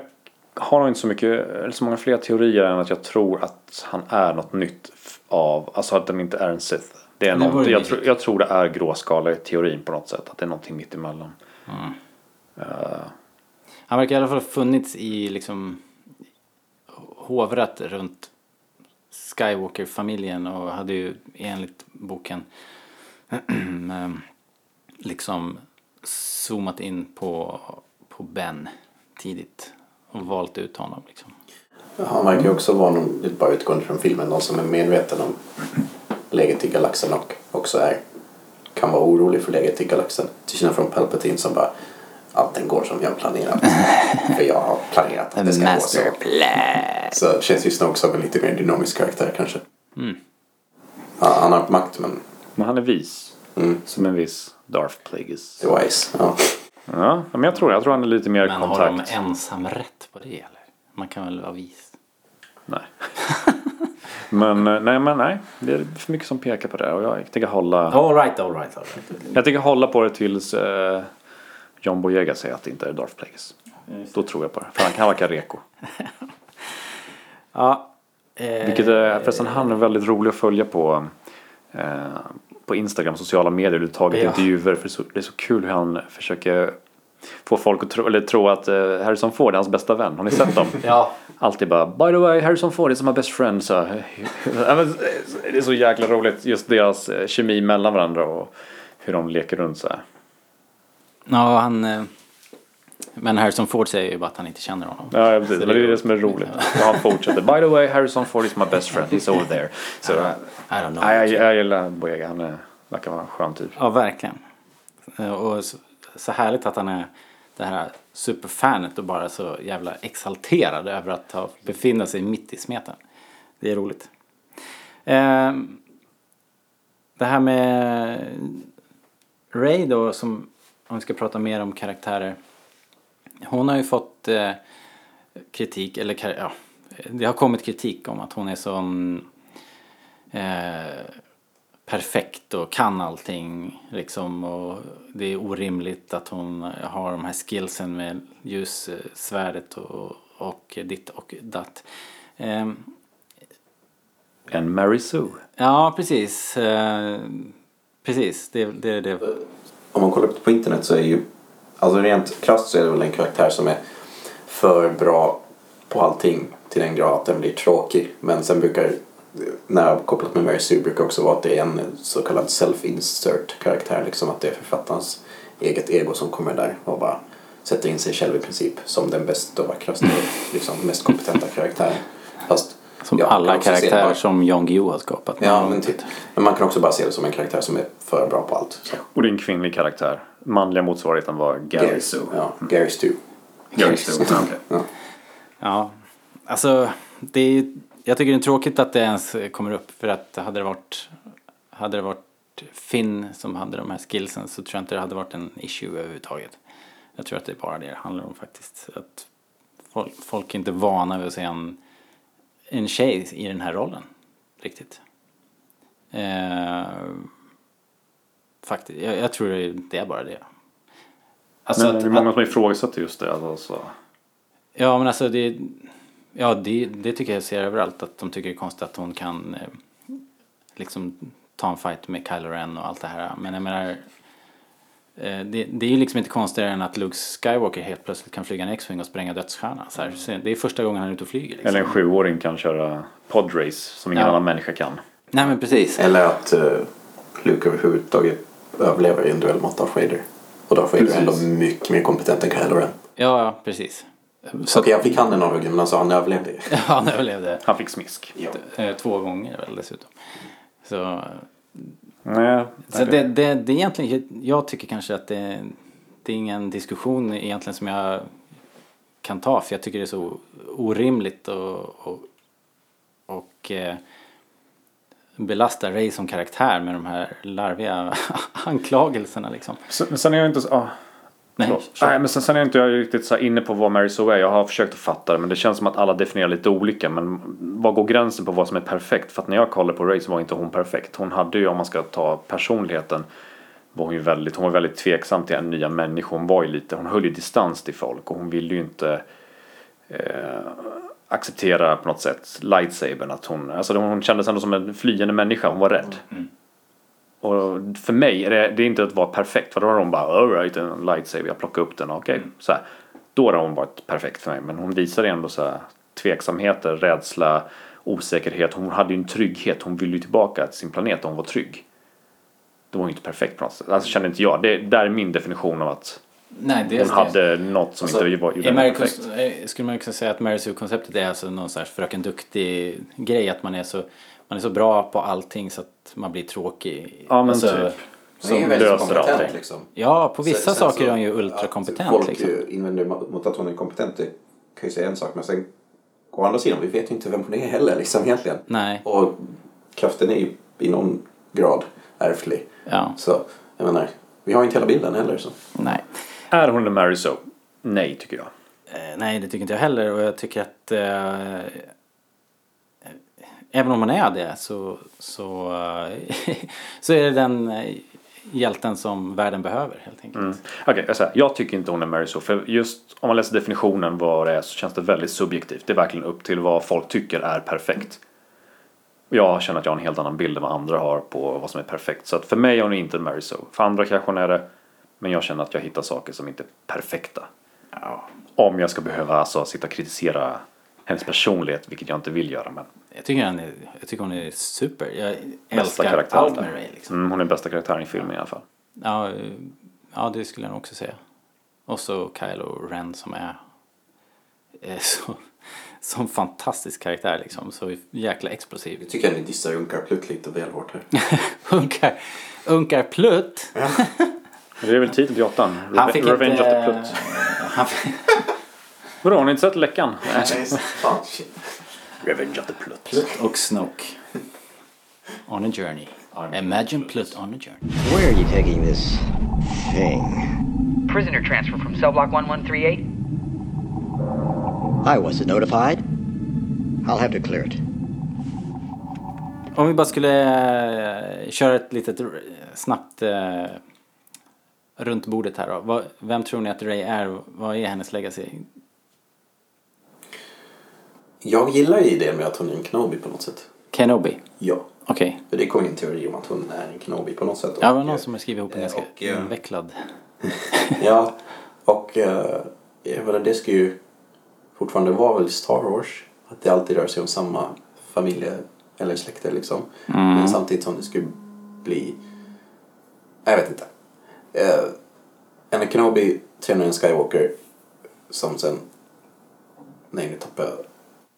har nog inte så mycket, eller så många fler teorier än att jag tror att han är något nytt av, alltså att den inte är en Sith. Det är något, jag, tror, jag tror det är gråskale-teorin på något sätt. Att det är någonting mitt emellan. Eh, Han verkar i alla fall ha funnits i liksom hovrat runt Skywalker-familjen och hade ju enligt boken ehm, liksom zoomat in på, på Ben tidigt och valt ut honom. Liksom. Ja, Han verkar ju också vara någon, bara utgående från filmen, någon som är medveten om läget i galaxen och också är, kan vara orolig för läget i galaxen. Till skillnad från Palpatine som bara allting går som jag planerat. för jag har planerat att det ska gå så. plan. Så känns ju Snoke som en lite mer dynamisk karaktär kanske. Mm. Ja, han har makt men Men han är vis. Mm. Som en viss Darth Plagueis. det är wise. Ja. Ja, men jag tror, jag tror han är lite mer Men har de kontakt. ensam rätt på det eller? Man kan väl vara vis? Nej. men eh, nej, men nej. Det är för mycket som pekar på det. Och jag tänker hålla, All right, all right, all right. jag tänker hålla på det tills eh, John Boyega säger att det inte är Darth Plagueis. Då tror jag på det. För han kan verka reko. Ja. Eh, Vilket är, förresten han är väldigt rolig att följa på eh, på Instagram, sociala medier överhuvudtaget, Ja. intervjuer. För det är, så, det är så kul hur han försöker få folk att tro, eller tro att eh, Harrison Ford är hans bästa vän. Har ni sett dem? Ja. Alltid bara By the way, Harrison Ford is my best friend. Så, det är så jäkla roligt just deras eh, kemi mellan varandra och hur de leker runt så här. Ja, han... eh, Men Harrison Ford säger ju bara att han inte känner honom. Ja, precis. Men det är det som är roligt. Och han fortsätter. By the way, Harrison Ford is my best friend. He's over there. Så, I don't know. nej, jag, jag gillar Boyega. Han är, verkar vara en skön typ. Ja, verkligen. Och så, härligt att han är det här superfanet och bara så jävla exalterad över att ha, befinna sig mitt i smeten. Det är roligt. Eh, det här med Ray då, som, om vi ska prata mer om karaktärer. Hon har ju fått eh, kritik, eller ja, det har kommit kritik om att hon är sån eh, perfekt och kan allting liksom och det är orimligt att hon har de här skillsen med ljussvärdet och, och ditt och datt. Ehm, En Mary Sue. ja, precis. Eh, precis, det, det, det. Om man kollar på internet så är ju, alltså rent krasst så är det väl en karaktär som är för bra på allting till den grad att den blir tråkig. Men sen brukar, när jag har kopplat med Mary Sue brukar också vara att det är en så kallad self-insert karaktär. Liksom att det är författarens eget ego som kommer där och bara sätter in sig själv i princip som den bästa och vackraste och liksom mest kompetenta karaktären. Fast Som ja, alla karaktärer bara- som Jon Guillou har skapat. Ja, men, typ. men man kan också bara se det som en karaktär som är för bra på allt. Så. Och det är en kvinnlig karaktär. Manliga motsvarigheten var Gary Sue. Ja, Gary Stu. Gary okej. Ja. Ja, alltså det är, jag tycker det är tråkigt att det ens kommer upp för att hade det varit hade det varit Finn som hade de här skillsen så tror jag inte det hade varit en issue överhuvudtaget. Jag tror att det är bara det det handlar om faktiskt. Att folk, folk är inte vana vid att se en, en tjej i den här rollen riktigt. Eh, faktiskt, jag, jag tror det, är bara det. Alltså Men att- det är många som ifrågasätter just det. Alltså. Ja men alltså det, ja, det, det tycker jag ser överallt att de tycker det är konstigt att hon kan eh, liksom ta en fight med Kylo Ren och allt det här. Men jag menar eh, det, det är ju liksom inte konstigare än att Luke Skywalker helt plötsligt kan flyga en X-Wing och spränga dödsstjärna. Så här. Så det är första gången han är ute och flyger. Liksom. Eller en sjuåring kan köra podrace som ingen Ja. annan människa kan. Nej men precis. Eller att uh, Luke överhuvudtaget överlever i en duell mot Darth Vader. Och Darth Vader är ändå mycket mer kompetent än Kylo Ren. Ja, ja precis. Så Okej, han fick handen avhuggen men alltså han överlevde. Ja, han överlevde Han fick smisk. Ja. eh, två gånger väl dessutom. Så Nej, Så det, det, det är egentligen, jag tycker kanske att det, det är ingen diskussion egentligen som jag kan ta för jag tycker det är så orimligt och, och, och eh, belasta Ray som karaktär med de här larviga anklagelserna liksom. Sen, sen är jag inte så... Ah, Nej, förlåt. Nej, men sen, sen är jag inte jag riktigt så inne på vad Mary Sue är. Jag har försökt att fatta det men det känns som att alla definierar lite olika. Men vad går gränsen på vad som är perfekt? För att när jag kollade på Ray så var inte hon perfekt. Hon hade ju, om man ska ta personligheten, var hon ju väldigt, hon var väldigt tveksam till en nya människa. Hon var ju lite, hon höll ju distans till folk och hon ville ju inte eh, acceptera på något sätt lightsabern. Att hon, alltså hon kändes ändå som en flyende människa, hon var rädd. Och för mig är det, det är inte att vara perfekt. För då har hon bara alright en lightsaber, jag plockar upp den, okej. Så här. Då har hon varit perfekt för mig. Men hon visade ändå så här, tveksamheter, rädsla, osäkerhet. Hon hade ju en trygghet. Hon ville ju tillbaka till sin planet och hon var trygg. Det var ju inte perfekt på något sätt. Alltså känner inte jag. Det där är min definition av att Nej, det hon hade något som Alltså, inte var, gjorde perfekt. Eh, skulle man kunna säga att Mary Sue-konceptet är alltså någon sorts Fröken Duktig-grej? Att man är, så, man är så bra på allting så att man blir tråkig. Ja, men Alltså, typ. Är Som ju väldigt löser kompetent allting. liksom. Ja, på vissa Sen- sen saker så är hon ju ultrakompetent. Folk liksom. invänder mot att hon är kompetent, det kan ju säga en sak. Men sen, å andra sidan, vi vet ju inte vem hon är heller liksom egentligen. Nej, Och kraften är ju i någon grad ärftlig. ja, Så, jag menar, vi har inte hela bilden heller. Så. nej. Är hon en Mary Sue? Nej, tycker jag. Eh, nej, det tycker inte jag heller. Och jag tycker att eh, även om man är det så, så, eh, så är det den eh, hjälten som världen behöver helt enkelt. Mm. Okej, jag, säger, jag tycker inte hon är Mary Sue. För just om man läser definitionen vad det är så känns det väldigt subjektivt. Det är verkligen upp till vad folk tycker är perfekt. Jag känner att jag har en helt annan bild än vad andra har på vad som är perfekt. Så att för mig är hon inte Mary Sue. För andra kanske hon är det. Men jag känner att jag hittar saker som inte är perfekta. Ja, Om jag ska behöva alltså sitta och kritisera hennes personlighet, vilket jag inte vill göra. Men jag, tycker han är, jag tycker hon är super. Jag bästa älskar allt med Ray. Liksom. mm, hon är bästa karaktären i filmen i alla fall. Ja, eh, ja, det skulle jag nog också säga. Och så Kylo Ren som är, är så, som fantastisk karaktär liksom. Så jäkla explosiv. Jag tycker att ni dissar Unkar-Plutt lite väl hårt här. Unkar, Unkar Plutt. Det är väl titeln till åttan. Revenge inte... of the Plutt. Vadå, har ni inte sett läckan? Nej, fan, shit. Revenge of the Plutt. Plutt och Snoke. On a journey. Imagine Plutt on a journey. Where are you taking this thing? Prisoner transfer from cell block 1138. I wasn't notified. I'll have to clear it. Om vi bara skulle eh, köra ett litet snabbt eh, runt bordet här då. Vem tror ni att Ray är? Vad är hennes legacy? Jag gillar ju idén med att hon är en Kenobi på något sätt. Kenobi? Ja. Okej. För det kom ju en teori om att hon är en Kenobi på något sätt. Ja, det var någon som har skrivit ihop en eh, ganska och, eh, invecklad. Ja, och eh, jag menar, det ska ju fortfarande vara väl Star Wars. Att det alltid rör sig om samma familje eller släkte liksom. Mm. Men samtidigt som det skulle bli... Jag vet inte. Uh, en Kenobi tränar en Skywalker som sen... Nej, nu tappade jag...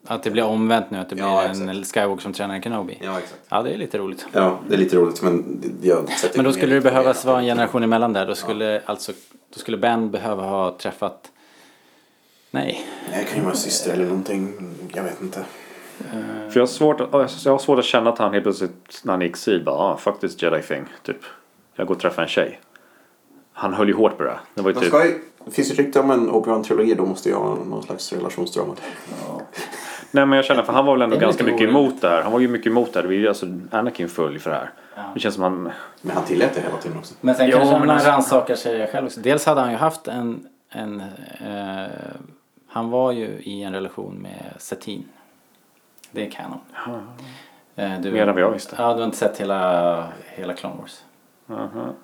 Att det blir omvänt nu, att det blir Ja, en Skywalker som tränar en Kenobi. Ja, exakt. Ja, det är lite roligt. Ja, det är lite roligt men jag sätter Men då skulle det behövas vara en generation emellan där. Då skulle alltså, då skulle Ben behöva ha träffat... Nej. Nej, det kan ju vara syster eller någonting. Jag vet inte. För jag har, svårt att, jag har svårt att känna att han helt plötsligt när han är i exil bara ah, fuck this jedi thing. Typ. Jag går och träffar en tjej. Han höll ju hårt på det. Det var ju typ, ska ju, det finns ju rykte om en Obi-Wan-trilogi. Då måste jag ha någon slags relationsdrama där. Nej men jag känner för han var väl ändå är ganska mycket oroligt. emot det här. Han var ju mycket emot det här. Det var ju alltså Anakin följ för det här. Det känns som han... Men han tillät det hela tiden också. Men sen Jo, kanske men han alltså- rannsakar sig själv också. Dels hade han ju haft en... en eh, han var ju i en relation med Satine. Det är kanon. Eh, du, Mer än vad jag visste. Ja, du har inte sett hela, hela Clone Wars.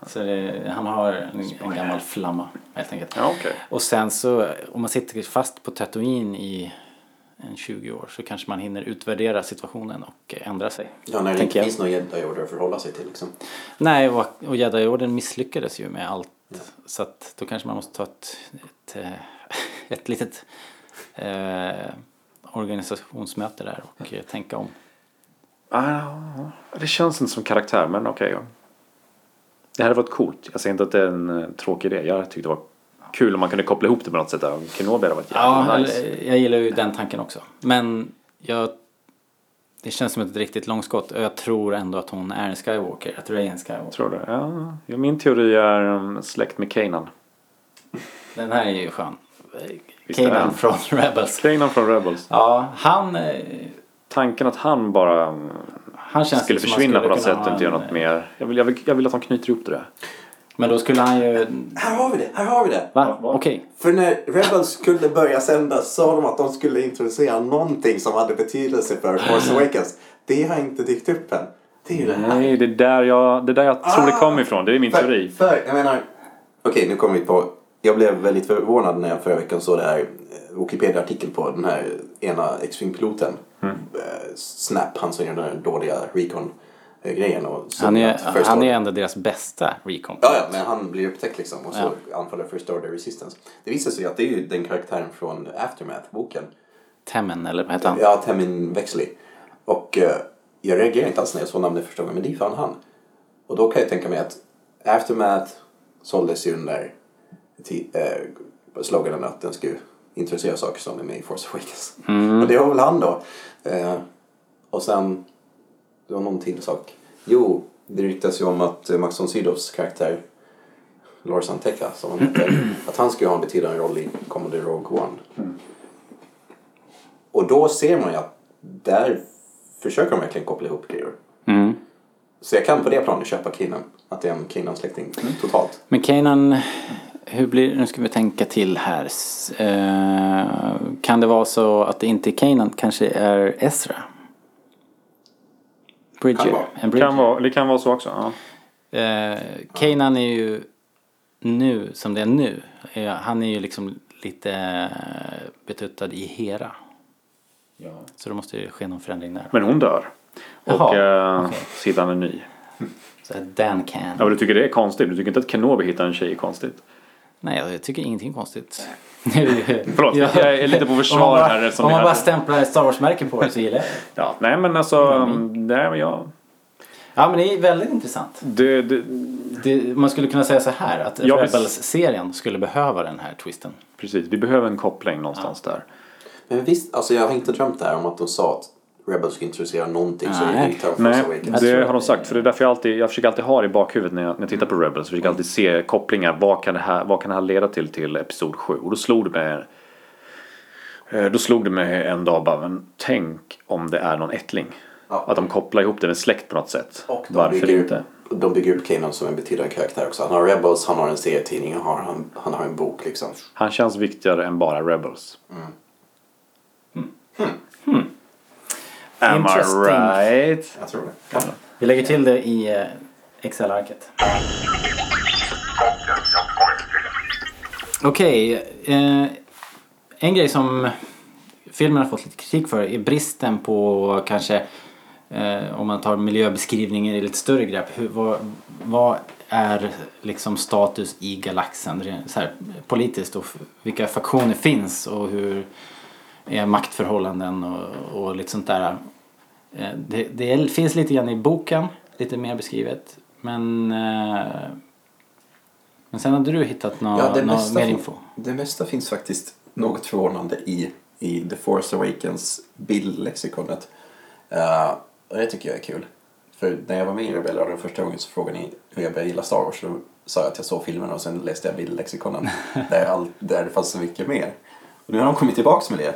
Så det, han har en, en gammal flamma helt enkelt. Ja okej. Och sen så om man sitter fast på Tatooine i en 20 år så kanske man hinner utvärdera situationen och ändra sig. Ja, när det inte jag. finns någon jedi-order att förhålla sig till liksom. Nej, och, och Jedi-orden misslyckades ju med allt. Så att då kanske man måste ta ett, ett, eh, ett litet eh, organisationsmöte där och eh, tänka om. Ah, det känns inte som karaktär men okej. ja. Det hade varit coolt. Jag säger inte att det är en eh, tråkig idé. Jag tyckte det var kul om man kunde koppla ihop det på något sätt. Kenobi hade varit Ja, nice. jag gillar ju den tanken också. Men jag, det känns som ett riktigt långskott och jag tror ändå att hon är en Skywalker. Att Rey är en Skywalker. Tror du? Ja, min teori är um, släkt med Kanan. Den här är ju skön. Kanan från Rebels. Kanan från Rebels. Ja, han, eh, Tanken att han bara han känns skulle försvinna på skulle något kunna sätt och inte göra en- något mer. Jag vill, jag, vill, jag vill att de knyter ihop det där. Men då skulle han ju... Här har vi det! Här har vi det! Va? Okej. För när Rebels skulle börja sändas sa de att de skulle introducera någonting som hade betydelse för Force Awakens. Det har inte dykt upp än. Det är ju det här. Nej, det är där jag, det är där jag tror det kommer ifrån. Det är min För, teori. för jag menar... Okej, nu kommer vi på... Jag blev väldigt förvånad när jag förra veckan såg det här eh, Wikipedia-artikel på den här ena X-Wing-piloten. Mm. Eh, Snap, han som gör den här dåliga recon grejen. Och Han är, han är ändå deras bästa recon. Ja, ja, men han blir upptäckt liksom och så anfaller First Order Resistance. Det visar sig att det är ju den karaktären från Aftermath-boken. Temmen, eller vad heter han? Ja, Temin Wexley. Och eh, jag reagerade inte alls när jag såg namnet första gången, men det är fan han. Och då kan jag tänka mig att Aftermath såldes ju under eh, sloganen att den skulle introducera saker som är med i Force Awakens. Och det var väl han då. Eh, och sen, det var någon till sak. Jo, det ryktas ju om att eh, Max von Sydows karaktär Lorsan Tekka, som han heter, att han skulle ha en betydande roll i Commodore Rogue One. Och då ser man ju att där försöker de verkligen koppla ihop grejer. Mm. Så jag kan på det planet köpa Kanan. Att det är en Kanan-släkting totalt. Men Kanan, hur blir Nu ska vi tänka till här. Eh, kan det vara så att det inte är Kanan, kanske är Ezra? Bridger. Kan vara. En Bridger. Kan vara, det kan vara så också. Ja. Eh, Kanan är ju nu, som det är nu, eh, han är ju liksom lite eh, betuttad i Hera. Så då måste det ske någon förändring där. Men hon dör. Och Jaha, eh, okej. sidan är ny. Så Dan Can. Ja, men du tycker det är konstigt? Du tycker inte att Kenobi hittar en tjej är konstigt? Nej, jag tycker ingenting konstigt. Förlåt, jag är lite på försvar om man bara, här Om man bara stämplar Star Wars-märken på det så gillar jag det. Ja, nej men alltså, nej men jag... Ja, men det är väldigt intressant. Det, det, Det, man skulle kunna säga så här att Ja. Rebels-serien skulle behöva den här twisten. precis, vi behöver en koppling någonstans där. Men visst, alltså jag har inte drömt det här om att de sa att Rebels ska introducera någonting så är det Nej. Awakens. det har de sagt. För det är därför jag alltid, jag försöker alltid ha det i bakhuvudet när jag, när jag tittar på Rebels. Jag försöker alltid se kopplingar. Vad kan det här, vad kan det här leda till till Episod 7? Och då slog det mig eh, då slog det mig en dag bara, men tänk om det är någon ättling. Ja. Att de kopplar ihop det med släkt på något sätt. Och de Varför bygger, inte? De bygger upp Kanan som en betydande karaktär också. Han har Rebels, han har en serietidning, han har, han, han har en bok liksom. Han känns viktigare än bara Rebels. Am I right? Jag tror det. Vi lägger till det i eh, Excel-arket. Okej, eh, en grej som filmen har fått lite kritik för är bristen på kanske eh, om man tar miljöbeskrivningen i lite större grepp. Hur, vad, vad är liksom status i galaxen så här, politiskt och vilka faktioner finns och hur är maktförhållanden och, och lite sånt där. Eh, Det, det finns lite grann i boken, lite mer beskrivet. Men, eh, men sen hade du hittat nå, Ja, det nå, mesta, mer info. det mesta finns faktiskt något förvånande i, i The Force Awakens bildlexikonet. Uh, och det tycker jag är kul. För när jag var med i Rebellradion första gången så frågade ni hur jag började gilla Star Wars. Då sa jag att jag såg filmerna och sen läste jag bildlexikonen där, all, där det fanns så mycket mer. Och nu har de kommit tillbaks med det.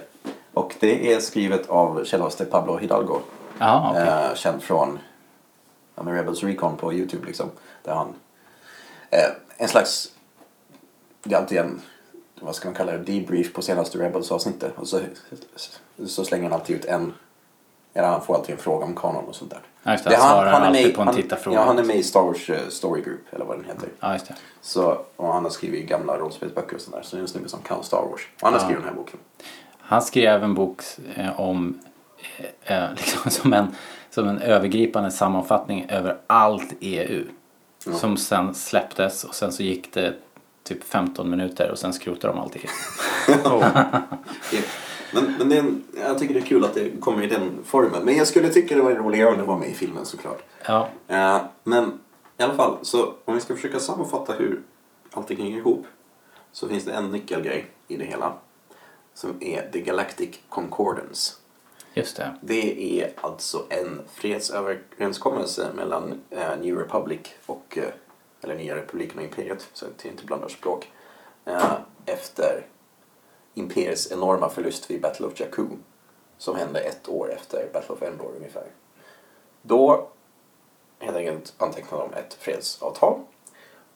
Och det är skrivet av källaste Pablo Hidalgo. Jaha, okej. Eh, känd från ja, Rebels Recon på Youtube liksom. Där han, eh, en slags, det är alltid en, vad ska man kalla det, debrief på senaste Rebels avsnittet. Och så, så slänger han alltid ut en, eller han får alltid en fråga om kanon och sånt där. Just det, han svarar alltid på en han, tittarfråga. Ja, han är med i Star Wars eh, Story Group, eller vad den heter. Ja, just det. Så, och han har skrivit gamla rollspelsböcker och sånt där. Så det är en snubbe som kan Star Wars. Och han har Ja. skrivit den här boken. Han skrev en bok eh, om eh, eh, liksom som, en, som en övergripande sammanfattning över allt EU. Som sen släpptes och sen så gick det typ 15 minuter och sen skrotade de allt EU. Men, men det en, jag tycker det är kul att det kommer i den formen. Men jag skulle tycka det var roligare om det var med i filmen såklart. Ja, Eh, men i alla fall, så om vi ska försöka sammanfatta hur allting hänger ihop. Så finns det en nyckelgrej i det hela. Som är The Galactic Concordance. just det. Det är alltså en fredsöverenskommelse mellan eh, New Republic och, eh, eller Nya Republiken och Imperiet, så att jag inte blandar språk, eh, efter Imperiets enorma förlust vid Battle of Jakku, som hände ett år efter Battle of Endor ungefär. Då helt enkelt antecknade de ett fredsavtal.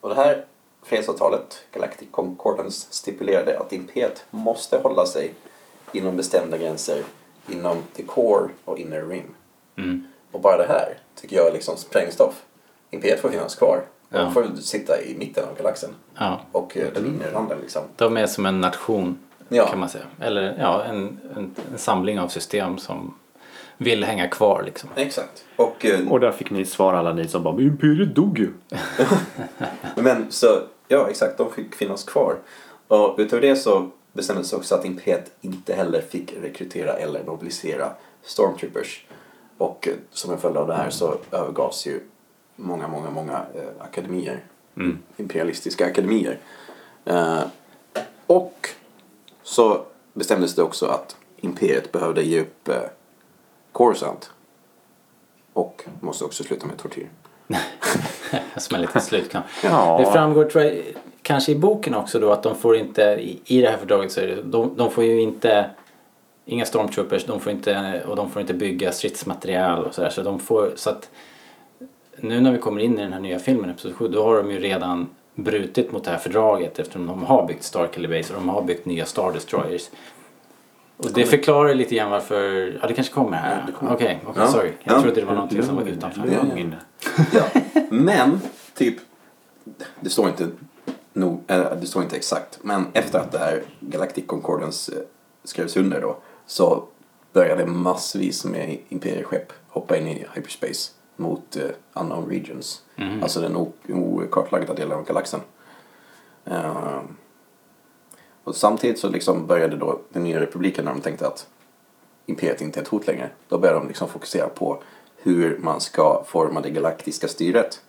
Och det här fredsavtalet, Galactic Concordance, stipulerade att Imperiet måste hålla sig inom bestämda gränser inom the core och inner rim. Mm. Och bara det här tycker jag är liksom sprängstoff. Imperiet får finnas kvar. Ja. de får sitta i mitten av galaxen. Ja. Och eh, den inre randen liksom. De är som en nation Ja. kan man säga. Eller ja, en, en, en samling av system som vill hänga kvar liksom. Exakt. Och, eh, Och där fick ni svar alla ni som bara "Men Imperiet dog ju. Men så, ja exakt, de fick finnas kvar. Och utöver det så bestämdes också att Imperiet inte heller fick rekrytera eller mobilisera Stormtroopers. Och eh, som en följd av det här så övergavs ju många, många, många eh, akademier. Imperialistiska akademier. Eh, och så bestämdes det också att Imperiet behövde ge upp eh, Coruscant. Och måste också sluta med tortyr. Som en liten slutknapp. Ja. Det framgår tror jag, kanske i boken också då att de får inte, i, i det här fördraget så är det, de, de får ju inte Inga stormtroopers, de får inte, och de får inte bygga stridsmaterial och sådär. Så de får, så att nu när vi kommer in i den här nya filmen, Episod 7, då har de ju redan brutit mot det här fördraget eftersom de har byggt Starkiller Base och de har byggt nya Star Destroyers. Och det förklarar lite grann varför, ja det kanske kommer här. Okej, okej, Ja. sorry. Jag Ja. trodde det var någonting som var utanför. Lugn. Ja, men typ, det står inte äh, det står inte exakt, men efter att det här Galactic Concordance eh, skrevs under då så började massvis med imperieskepp hoppa in i hyperspace mot eh, unknown regions, alltså den okartlagda delen av galaxen. Eh, och samtidigt så liksom började då den nya republiken när de tänkte att imperiet inte är ett hot längre. Då börjar de liksom fokusera på hur man ska forma det galaktiska styret.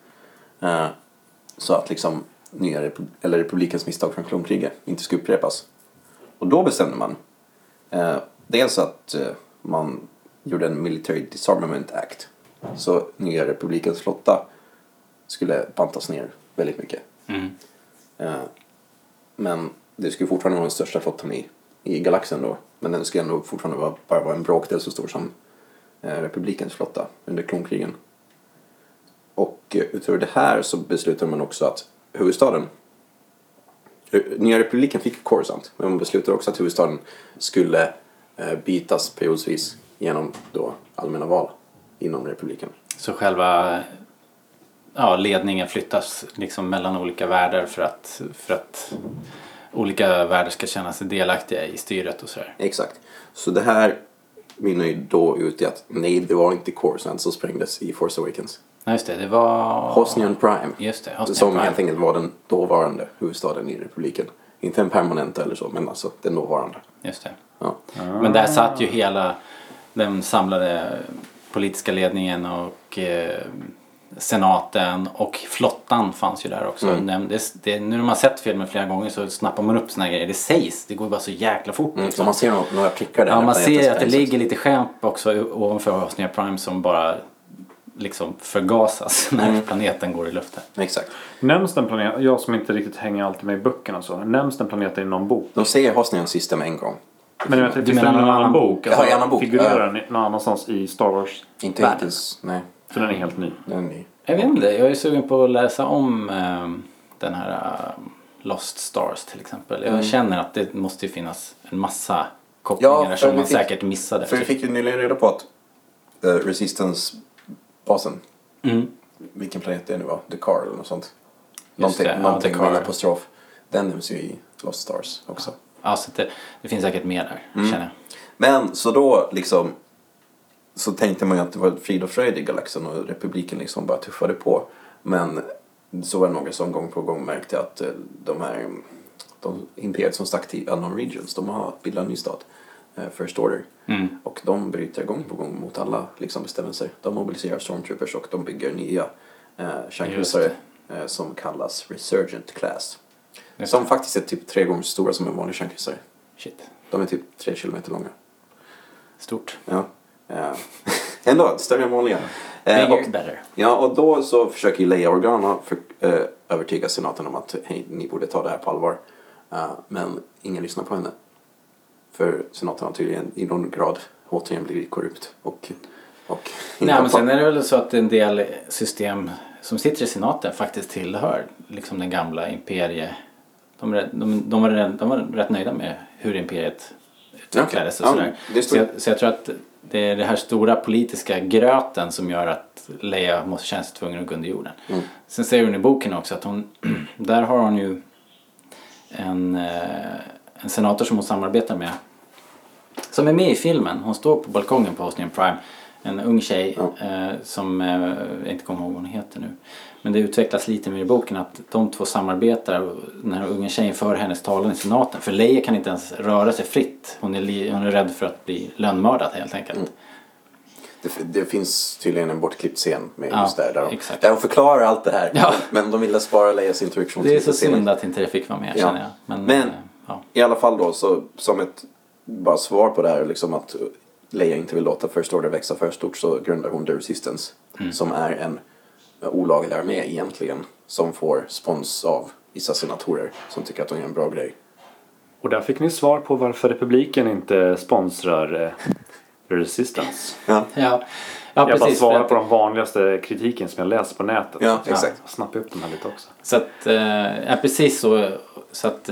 Eh, så att liksom nya repu- eller republikens misstag från klonkriget inte ska upprepas. Och då bestämde man eh, dels att eh, man gjorde en Military Disarmament Act. Så nya republikens flotta skulle bantas ner väldigt mycket. Mm. Eh, men det skulle fortfarande vara den största flottan i, i galaxen då. Men den skulle ändå fortfarande vara, bara vara en bråkdel så stor som eh, republikens flotta under klonkrigen. Och eh, utöver det här så beslutade man också att huvudstaden eh, Nya republiken fick Coruscant, men man beslutade också att huvudstaden skulle eh, bytas periodvis genom då allmänna val inom republiken. Så själva ja, ledningen flyttas liksom mellan olika världar för att, för att olika världar ska känna sig delaktiga i styret och sådär. Exakt. Så det här mynnar ju då ut i att nej, det var inte Coruscant som sprängdes i Force Awakens. Nej just det, det var... Hosnian Prime. Just det, Hosnian som Prime. helt enkelt var den dåvarande huvudstaden i republiken. Inte en permanent eller så, men alltså den dåvarande. Just det. Ja. Men där satt ju hela den samlade politiska ledningen och eh, senaten och flottan fanns ju där också. Mm. Det, det, nu när man sett filmen flera gånger så snappar man upp såna här grejer. Det sägs, det går ju bara så jäkla fort. Mm, så liksom. man ser nog några prickar där. Ja, man ser att det ligger lite skämt också ovanför Hosnia Prime som bara liksom förgasas när Mm. planeten går i luften. Exakt. Nämns den planeten, jag som inte riktigt hänger alltid med i böckerna så, nämns den planeten i någon bok? De säger Hosnian System en gång. Men jag vet, Du menar det någon annan annan bok? Ja, i annan bok. Figurerar den någon annanstans i Star Wars? Inte hittills, nej. För den är helt ny. Den är ny. Jag vet inte, jag är sugen på att läsa om ehm, den här ehm, Lost Stars till exempel. Jag känner att det måste ju finnas en massa kopplingar Ja, som man fick- säkert missade. För vi fick ju nyligen reda på att uh, Resistance-basen, Mm. vilken planet det nu var, The Car eller något sånt. det, Någonting, ja, någonting The med en apostrof. Den nämns ju i Lost Stars också. Ja, så det, det finns säkert mer där, Mm. känner jag. Men så då liksom så tänkte man ju att det var frid och fröjd i galaxen och republiken liksom bara tuffade på. Men så var det några som gång på gång märkte att eh, de här de imperiet som stack till Unknown Regions, de har bildat en ny stat, eh, First Order. Mm. Och de bryter gång på gång mot alla liksom, bestämmelser. De mobiliserar stormtroopers och de bygger nya eh, eh, som kallas Resurgent Class. Just Som faktiskt är typ tre gånger så stora som en vanlig kärnkryssare. Shit, De är typ tre kilometer långa. stort. Ja. Eh, ändå, större än vanliga. Eh, Bigger och, is better. ja, och då så försöker ju Leia Organa för, eh, övertyga senaten om att hej, ni borde ta det här på allvar. Eh, men ingen lyssnar på henne. För senaten har tydligen i någon grad återigen blivit korrupt. Och, och Nej, men sen är det väl så att en del system som sitter i senaten faktiskt tillhör liksom den gamla imperie... De, de, de, var, rätt- de var rätt nöjda med hur imperiet utvecklades och Okej. sådär. Ja, så, jag, så jag tror att det är det här stora politiska gröten som gör att Leia måste känna sig tvungen att gå under jorden. Mm. Sen säger hon i boken också att hon, där har hon ju en, eh, en senator som hon samarbetar med som är med i filmen. Hon står på balkongen på Hosnian Prime En ung tjej Ja. eh, som eh, jag inte kommer ihåg vad hon heter nu. Men det utvecklas lite mer i boken att de två samarbetar och den här unga tjejen för hennes talan i senaten. För Leia kan inte ens röra sig fritt. Hon är, hon är rädd för att bli lönnmördad helt enkelt. Mm. Det, det finns tydligen en bortklippt scen med Ja, just där. Där de, exakt. där de förklarar allt det här. Ja. Men de ville spara Leias introduktion Det är så synd att inte det fick vara med Ja. känner jag. Men, Men- eh, ja. I alla fall då, så som ett bara svar på det här, liksom att Leia inte vill låta First Order växa för stort så grundar hon The Resistance. Mm. Som är en olaglig armé egentligen. Som får spons av vissa senatorer som tycker att de gör en bra grej. Och där fick ni svar på varför republiken inte sponsrar eh, Resistance. Ja, Ja, ja jag bara precis. för svarar på de vanligaste kritiken som jag läser på nätet. Ja, Så jag exakt. Snappar upp de här lite också. Så att, eh, ja precis så. Så att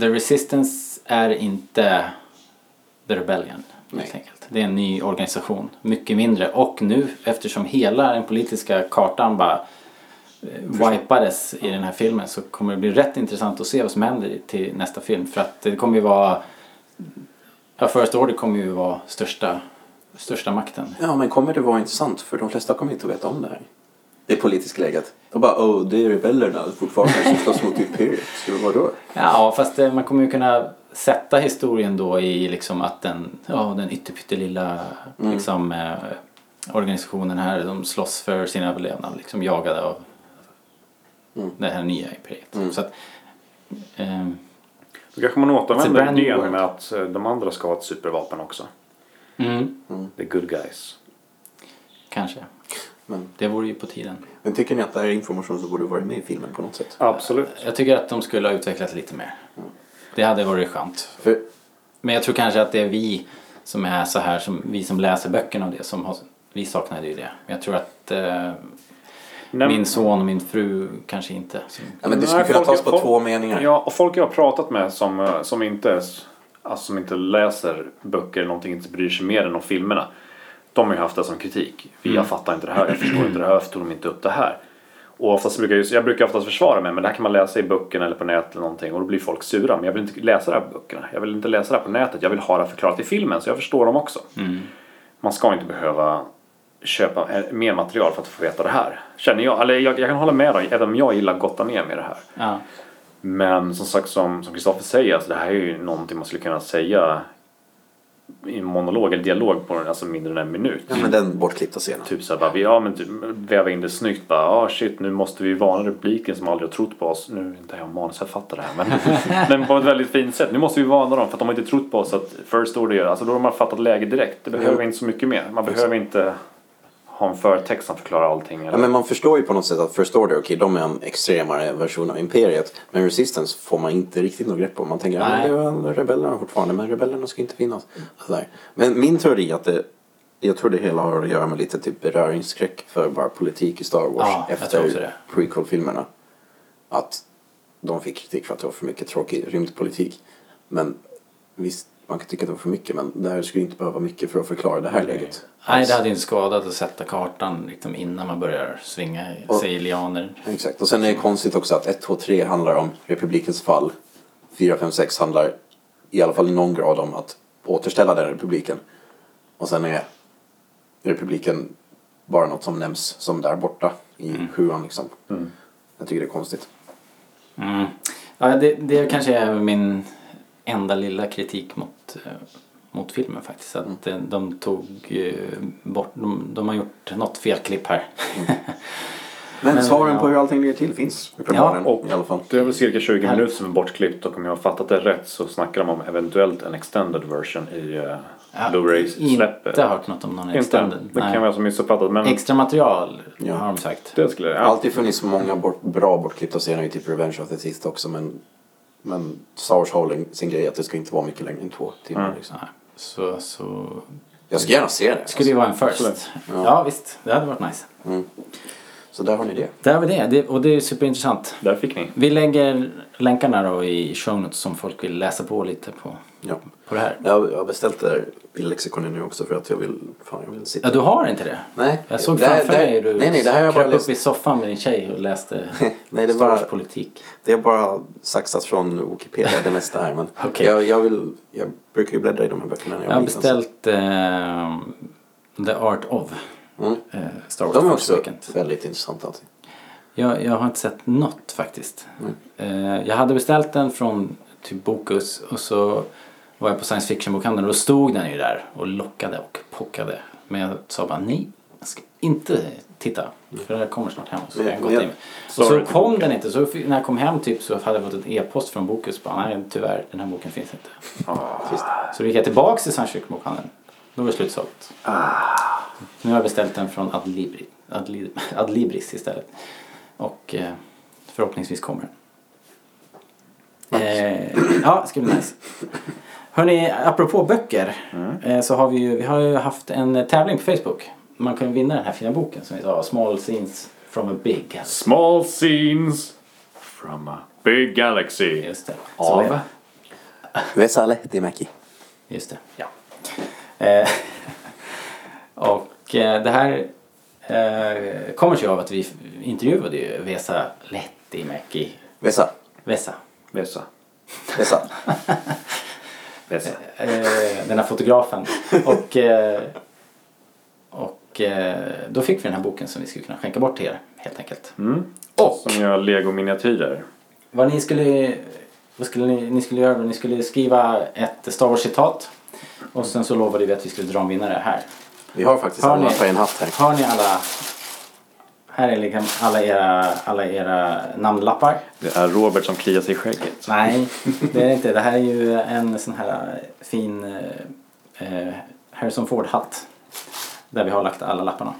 The Resistance är inte The Rebellion. Nej. Helt enkelt. Det är en ny organisation. Mycket mindre. Och nu eftersom hela den politiska kartan bara eh, wipades i den här filmen så kommer det bli rätt intressant att se vad som händer till nästa film. För att det kommer ju vara Ja, First Order kommer ju vara största, största makten. ja, men kommer det vara intressant? För de flesta kommer inte att veta om det här. Det politiska läget. De bara, oh, det är rebellerna fortfarande som slåss mot Imperiet. Så vadå? Ja, fast eh, man kommer ju kunna sätta historien då i liksom att den, ja, den ytterpyttelilla liksom, eh, organisationen här, de slåss för sin överlevnad, liksom jagade av det här nya imperiet. Så att, eh, Då kanske man new idén med att eh, de andra ska ha ett supervapen också. mm, The good guys. kanske. Men, Det vore ju på tiden. men tycker ni att det här är information som borde varit med i filmen på något sätt? Absolut. Jag tycker att de skulle ha utvecklat lite mer. Det hade varit skönt. För Men jag tror kanske att det är vi som är så här, som, vi som läser böckerna och det, som har, vi saknade ju det. Men jag tror att eh, Nej, min son och min fru kanske inte. Som, Ja, men det skulle kunna tas på folk- två meningar. Ja, och folk jag har pratat med som, eh, som, inte, alltså, som inte läser böcker eller någonting, inte bryr sig mer än om filmerna. De har ju haft det som kritik. Vi, Jag fattar inte det här, jag förstår inte det här, varför tog de inte upp det här? Och oftast brukar jag, jag brukar oftast försvara mig, men det här kan man läsa i böckerna eller på nätet eller någonting och då blir folk sura. Men jag vill inte läsa det här på böckerna, jag vill inte läsa det här på nätet, jag vill ha det förklarat i filmen så jag förstår dem också. Man ska inte behöva köpa eh, mer material för att få veta det här. Känner jag, eller jag, jag kan hålla med dig, även om jag gillar att gotta ner med det här. ja. Men som sagt som som Kristoffer säger, alltså, det här är ju någonting man skulle kunna säga i monolog eller dialog på alltså mindre än en minut. Ja, men den bortklippta scenen. Typ såhär bara, vi- ja men typ, väva in det snyggt bara, ah shit nu måste vi varna republiken som aldrig har trott på oss. Nu är inte jag manusförfattare här men, men på ett väldigt fint sätt. Nu måste vi varna dem för att de har inte trott på oss att First Order gör, alltså då har man fattat läge direkt. Det behöver Ja. inte så mycket mer. Man behöver inte ha en förtext som förklarar allting. Eller? Ja, men man förstår ju på något sätt att First Order, okej, de är en extremare version av Imperiet. Men Resistance får man inte riktigt något grepp om. Man tänker, väl rebellerna fortfarande, men rebellerna ska inte finnas. Sådär. Men min teori är att det, jag tror det hela har att göra med lite typ beröringsskräck för bara politik i Star Wars Ja, efter prequel-filmerna. Att de fick kritik för att det var för mycket tråkig rymdpolitik. Men visst, man kan tycka att det var för mycket, men det här skulle inte behöva mycket för att förklara det här läget. Nej, det hade inte skadat att sätta kartan liksom, innan man börjar svinga sig i lianer. Exakt. Och sen är det konstigt också att 1, 2, 3 handlar om republikens fall. 4, 5, 6 handlar i alla fall i någon grad om att återställa den republiken. Och sen är republiken bara något som nämns som där borta i sjuan liksom. Jag tycker det är konstigt. Mm. Ja, det, det kanske är min enda lilla kritik mot, eh, mot filmen faktiskt. Att eh, de tog eh, bort, de, de har gjort något felklipp här. Men, Men, svaren ja. på hur allting ligger till finns uppenbarligen och i alla fall. Det är väl cirka 20 minuter som är bortklippt och om jag har fattat det rätt så snackar de om eventuellt en extended version i uh, Ja, Blu-ray-släppet. Inte hört något om någon Inte? extended. Det Nej. kan vara så missuppfattat men Extra material Ja. har de sagt. det skulle Det jag... Ja. alltid funnits många bort, bra bortklippta scener i typ Revenge of the Sith också men, men Star Wars har sin grej att det ska inte vara mycket längre än två timmar. Mm. Liksom. Så, så Jag ska gärna se det. skulle ju vara en first. Absolut. Ja. visst, det hade varit nice. Så där har ni det. Där har vi det. det och det är superintressant. Där fick ni. Vi lägger länkarna då i show notes som folk vill läsa på lite på, Ja. på det här. Jag, jag har beställt det där bildlexikonet nu också för att jag vill, fan jag vill sitta. Ja, du har inte det? Nej. Jag såg det här- framför det här- mig du Nej, nej, det här jag bara läst. upp i soffan med din tjej och läste Nej, det Wars politik. det är bara saxat från Wikipedia det mesta här. Men Okej. jag, jag, vill, jag brukar ju bläddra i de här böckerna när jag Jag har beställt eh, The Art of. Mm. Eh, Star Wars De är också väldigt intressanta alltid. Jag, jag har inte sett något faktiskt. Eh, jag hade beställt den från typ Bokus och så var jag på science fiction-bokhandeln och då stod den ju där och lockade och pockade. Men jag sa bara nej, jag ska inte titta. För det kommer snart hem. Så Men- jag gått in. Och så kom den inte. Så när jag kom hem typ så hade jag fått en e-post från Bokus. Bara, nej tyvärr, den här boken finns inte. Sist. Så då gick jag tillbaks till science fiction-bokhandeln. Då var det slutsålt. Nu har jag beställt den från Adlibri, Adli, Adlibris istället. Och eh, förhoppningsvis kommer den. Eh, ja, det ska bli nice. Hörni, apropå böcker. Eh, så har vi ju, vi har ju haft en tävling på Facebook. Man kan vinna den här fina boken som vi sa, Small Scenes from a Big Galaxy. Small scenes from a big galaxy. Just det. Av? Så, Vesa Lehtimäki. Just det, ja. Eh, och eh, det här kommer sig av att vi intervjuade ju Vesa Lehtimäki. Vesa. Vesa. Vesa. Vesa. Eh, den här fotografen. Och, eh, och eh, då fick vi den här boken som vi skulle kunna skänka bort till er helt enkelt. Mm. Och Som gör legominiatyrer. vad ni skulle, vad skulle ni, ni skulle göra? Ni skulle skriva ett Star Wars-citat. Och sen så lovade vi att vi skulle dra en vinnare här. Vi har faktiskt Har alla ni- på en hatt här. Har ni alla här är liksom alla era, alla era namnlappar. Det är Robert som kliar sig i skägget. Nej, det är det inte. Det här är ju en sån här fin eh, eh, Harrison Ford-hatt. Där vi har lagt alla lapparna.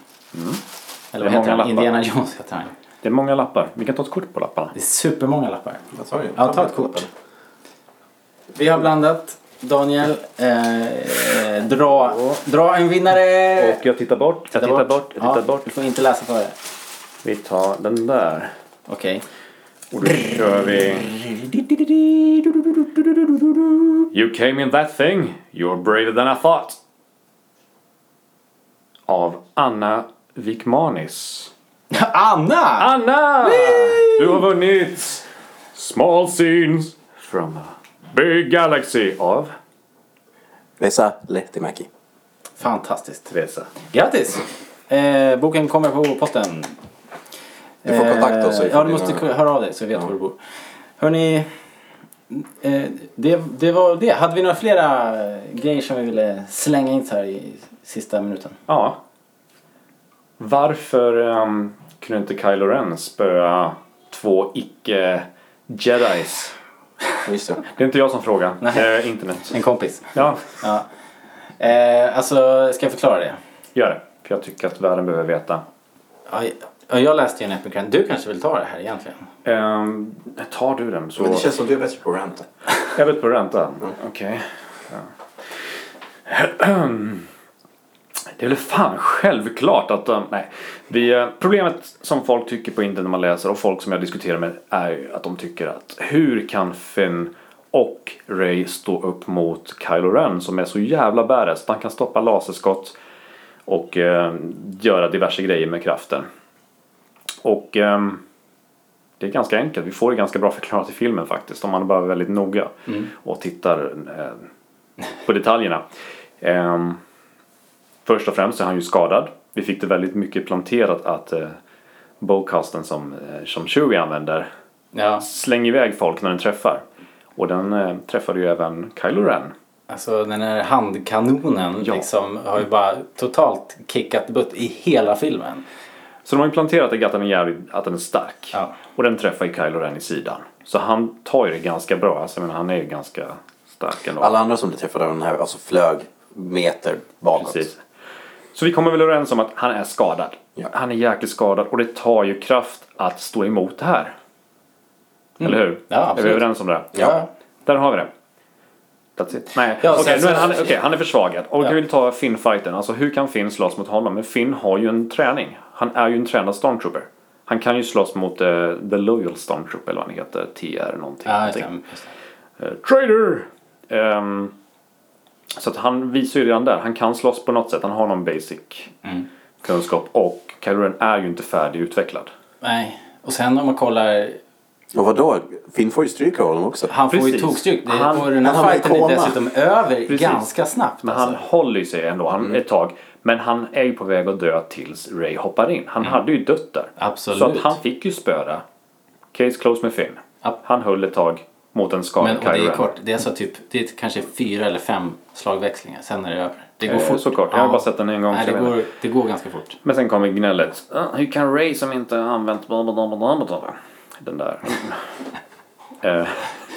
Eller Det vad heter många han? lappar. Indiana Jones heter han. Det är många lappar. Vi kan ta ett kort på lapparna. Det är supermånga lappar. Jag tar, ju- Ja, ta ett kort. Vi har blandat. Daniel, eh, dra, dra en vinnare. Och jag tittar bort, jag tittar bort, jag tittar ja, bort. Du får inte läsa för det. Vi tar den där. Okej. Och då kör vi... You came in that thing. You're braver than I thought. Av Anna Wikmanis. Anna! Anna! Du har vunnit Small Scenes from a Big Galaxy av Vesa Lehtimäki. Fantastiskt. Vesa. Grattis! Eh, boken kommer på posten. Du får kontakta oss. Eh, Ja, du måste höra av dig så vi vet var du bor. Hörni, eh, det, det var det. Hade vi några flera eh, grejer som vi ville slänga in så här i sista minuten? Ja. Varför um, kunde inte Kylo Ren spöa två icke-jedis? Just det. Det är inte jag som frågar. Nej. Det är internet. En kompis. Ja, Ja. Eh, alltså, ska jag förklara det? gör det. För jag tycker att världen behöver veta. Ja, ja, jag läste ju en Epic Rant. Du kanske vill ta det här egentligen? Um, tar du den så... Men det känns som du är bättre på att ranta. Jag vet på ränta. Okej. Ja. Det är väl fan självklart att de, nej. Vi, eh, problemet som folk tycker på internet när man läser och folk som jag diskuterar med är att de tycker att hur kan Finn och Ray stå upp mot Kylo Ren som är så jävla badass. Han kan stoppa laserskott och eh, göra diverse grejer med kraften. Och ehm, det är ganska enkelt. Vi får det ganska bra förklarat i filmen faktiskt. Om man är bara väldigt noga och tittar eh, på detaljerna. Ehm, först och främst är han ju skadad. Vi fick det väldigt mycket planterat att eh, bowcasten som, eh, som Chewie använder Ja. slänger iväg folk när den träffar. Och den eh, träffade ju även Kylo Ren. Alltså den här handkanonen Ja. liksom har ju bara totalt kickat butt i hela filmen. Så de har ju planterat är, jävligt, att den är stark. Ja. Och den träffar ju Kylo Ren i sidan. Så han tar ju det ganska bra. Alltså, menar, han är ju ganska stark ändå. Alla andra som blev träffade den här alltså flög meter bakåt. Precis. Så vi kommer väl överens om att han är skadad. Ja. Han är jäkligt skadad och det tar ju kraft att stå emot det här. Eller hur? Mm. Ja, Är vi absolut. överens om det? Ja. Där har vi det. That's it. Nej, Ja, okej, så- han, okej, han är försvagad. Och Ja. vi vill ta Finn-fighten. Alltså hur kan Finn slåss mot honom? Men Finn har ju en träning. Han är ju en tränad stormtrooper. Han kan ju slåss mot eh, The Loyal Stormtrooper eller vad han heter. TR någonting. Just någonting. Just det. Eh, Trader! Ehm, så att han visar ju redan där. Han kan slåss på något sätt. Han har någon basic Mm. kunskap. Och Kylo är ju inte färdigutvecklad. Nej, och sen om man kollar Och vadå? Finn får ju stryk av honom också. Han får ju tokstryk. Han- Och den han här i fighten är dessutom över Precis. ganska snabbt. Men alltså. han håller ju sig ändå han, Mm. ett tag. Men han är ju på väg att dö tills Ray hoppar in. Han hade ju dött där. Mm. Absolut. Så att han fick ju spöra. Case closed med Finn. Ja. Han höll ett tag mot en skadad Men det är kort. Det är alltså typ, det är kanske fyra eller fem slagväxlingar. Sen är det över. Det går Eh, fort. så kort. Jag har bara sett den en gång, Nej, det, går, det går ganska fort. Men sen kommer gnället. Ah, hur kan Ray som inte använt. Den där.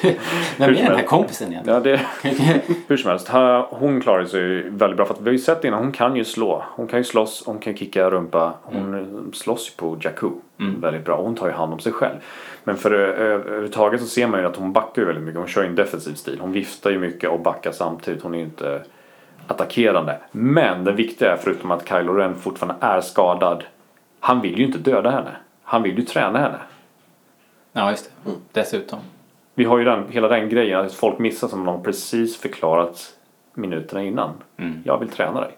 Vem är den här kompisen igen? ja, det, hur som helst. Hon klarar sig väldigt bra. För att vi har ju sett innan, hon kan ju slå. Hon kan ju slåss, hon kan kicka rumpa. Hon mm. slåss ju på Jakku väldigt bra. Hon tar ju hand om sig själv. Men för överhuvudtaget så ser man ju att hon backar ju väldigt mycket. Hon kör ju en defensiv stil. Hon viftar ju mycket och backar samtidigt. Hon är ju inte attackerande. Men det viktiga är förutom att Kylo Ren fortfarande är skadad. Han vill ju inte döda henne. Han vill ju träna henne. Ja, just det. Dessutom. Vi har ju den, hela den grejen att folk missar som de precis förklarat minuterna innan. Jag vill träna dig.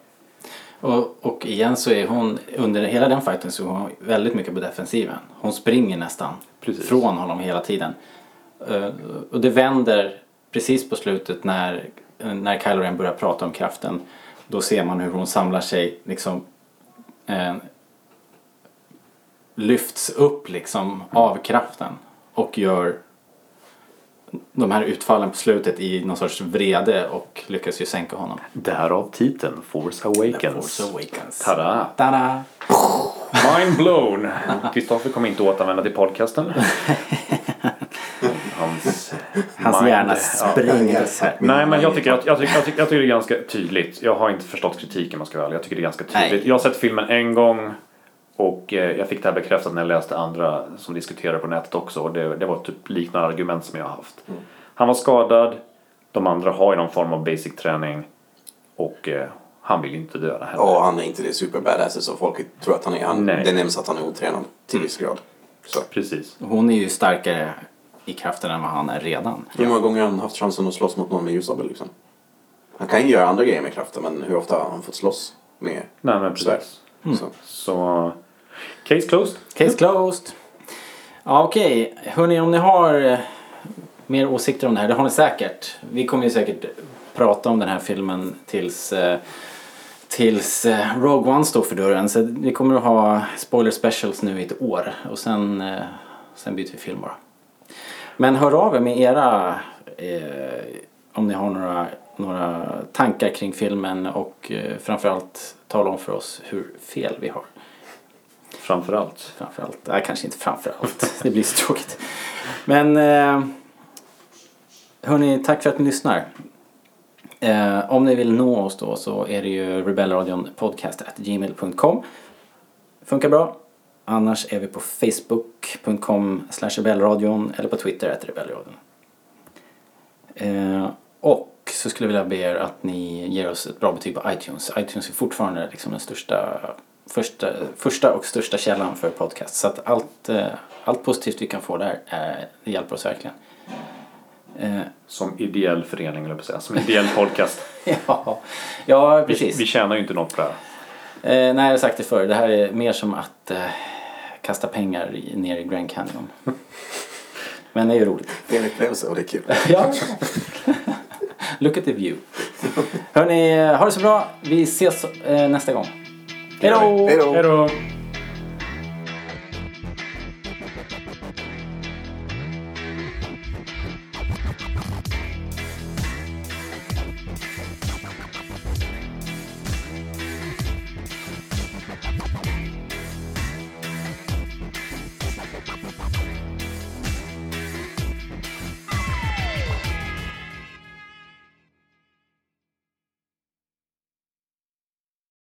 Och, och igen så är hon, under hela den fighten så är hon väldigt mycket på defensiven. Hon springer nästan Precis. från honom hela tiden. Eh, och det vänder precis på slutet när, när Kylo Ren börjar prata om kraften. Då ser man hur hon samlar sig liksom eh, lyfts upp liksom av kraften och gör de här utfallen på slutet i någon sorts vrede och lyckas ju sänka honom. Därav titeln Force Awakens. Force Awakens. Tada! Tada! Mind blown! Kristoffer kommer inte återanvända till podcasten. Hans, Hans mind- hjärna ja. sprängdes här. Nej men jag tycker, jag, tycker, jag, tycker, jag tycker det är ganska tydligt. Jag har inte förstått kritiken om jag ska vara. Jag tycker det är ganska tydligt. Nej. Jag har sett filmen en gång och eh, jag fick det här bekräftat när jag läste andra som diskuterar på nätet också. Och det, det var typ liknande argument som jag har haft. Han var skadad. De andra har ju någon form av basic träning. Och eh, han vill ju inte döda heller. Och han är inte det super badass som folk tror att han är. Han, Nej. det nämns att han är otränad till viss grad. Så. Precis. Hon är ju starkare i kraften än vad han är redan. Hur många gånger har han haft chansen att slåss mot någon med ljussabel liksom? Han kan ju göra andra grejer med kraften men hur ofta har han fått slåss med Nej men precis. Så. Så case closed. Case closed. Ja okej, hörni om ni har eh, mer åsikter om det här, det har ni säkert. Vi kommer ju säkert prata om den här filmen tills eh, Tills eh, Rogue One står för dörren. Så vi kommer att ha spoiler specials nu i ett år. Och sen, sen byter vi film bara. Men hör av er med era... Eh, om ni har några, några tankar kring filmen. Och eh, framförallt tala om för oss hur fel vi har. Framförallt. Framförallt. Nej, kanske inte framförallt. Det blir så tråkigt. Men eh, hörni, tack för att ni lyssnar. Eh, om ni vill nå oss då så är det ju rebellradionpodcast.gmail.com Funkar bra. Annars är vi på facebook.com slash rebellradion eller på twitter at rebellradion. Eh, och så skulle jag vilja be er att ni ger oss ett bra betyg på iTunes. iTunes är fortfarande liksom den största, första, första och största källan för podcast. Så att allt, eh, allt positivt vi kan få där eh, det hjälper oss verkligen. Eh, Som ideell förening eller säga. Som ideell podcast. ja, ja, Vi, precis. vi tjänar ju inte något på det här. Eh, nej, jag har sagt det förr. Det här är mer som att eh, kasta pengar i, ner i Grand Canyon. Men det är ju roligt. Det är en upplevelse och det är kul. Ja. Look at the view. Hörni, ha det så bra. Vi ses eh, nästa gång. Hej då!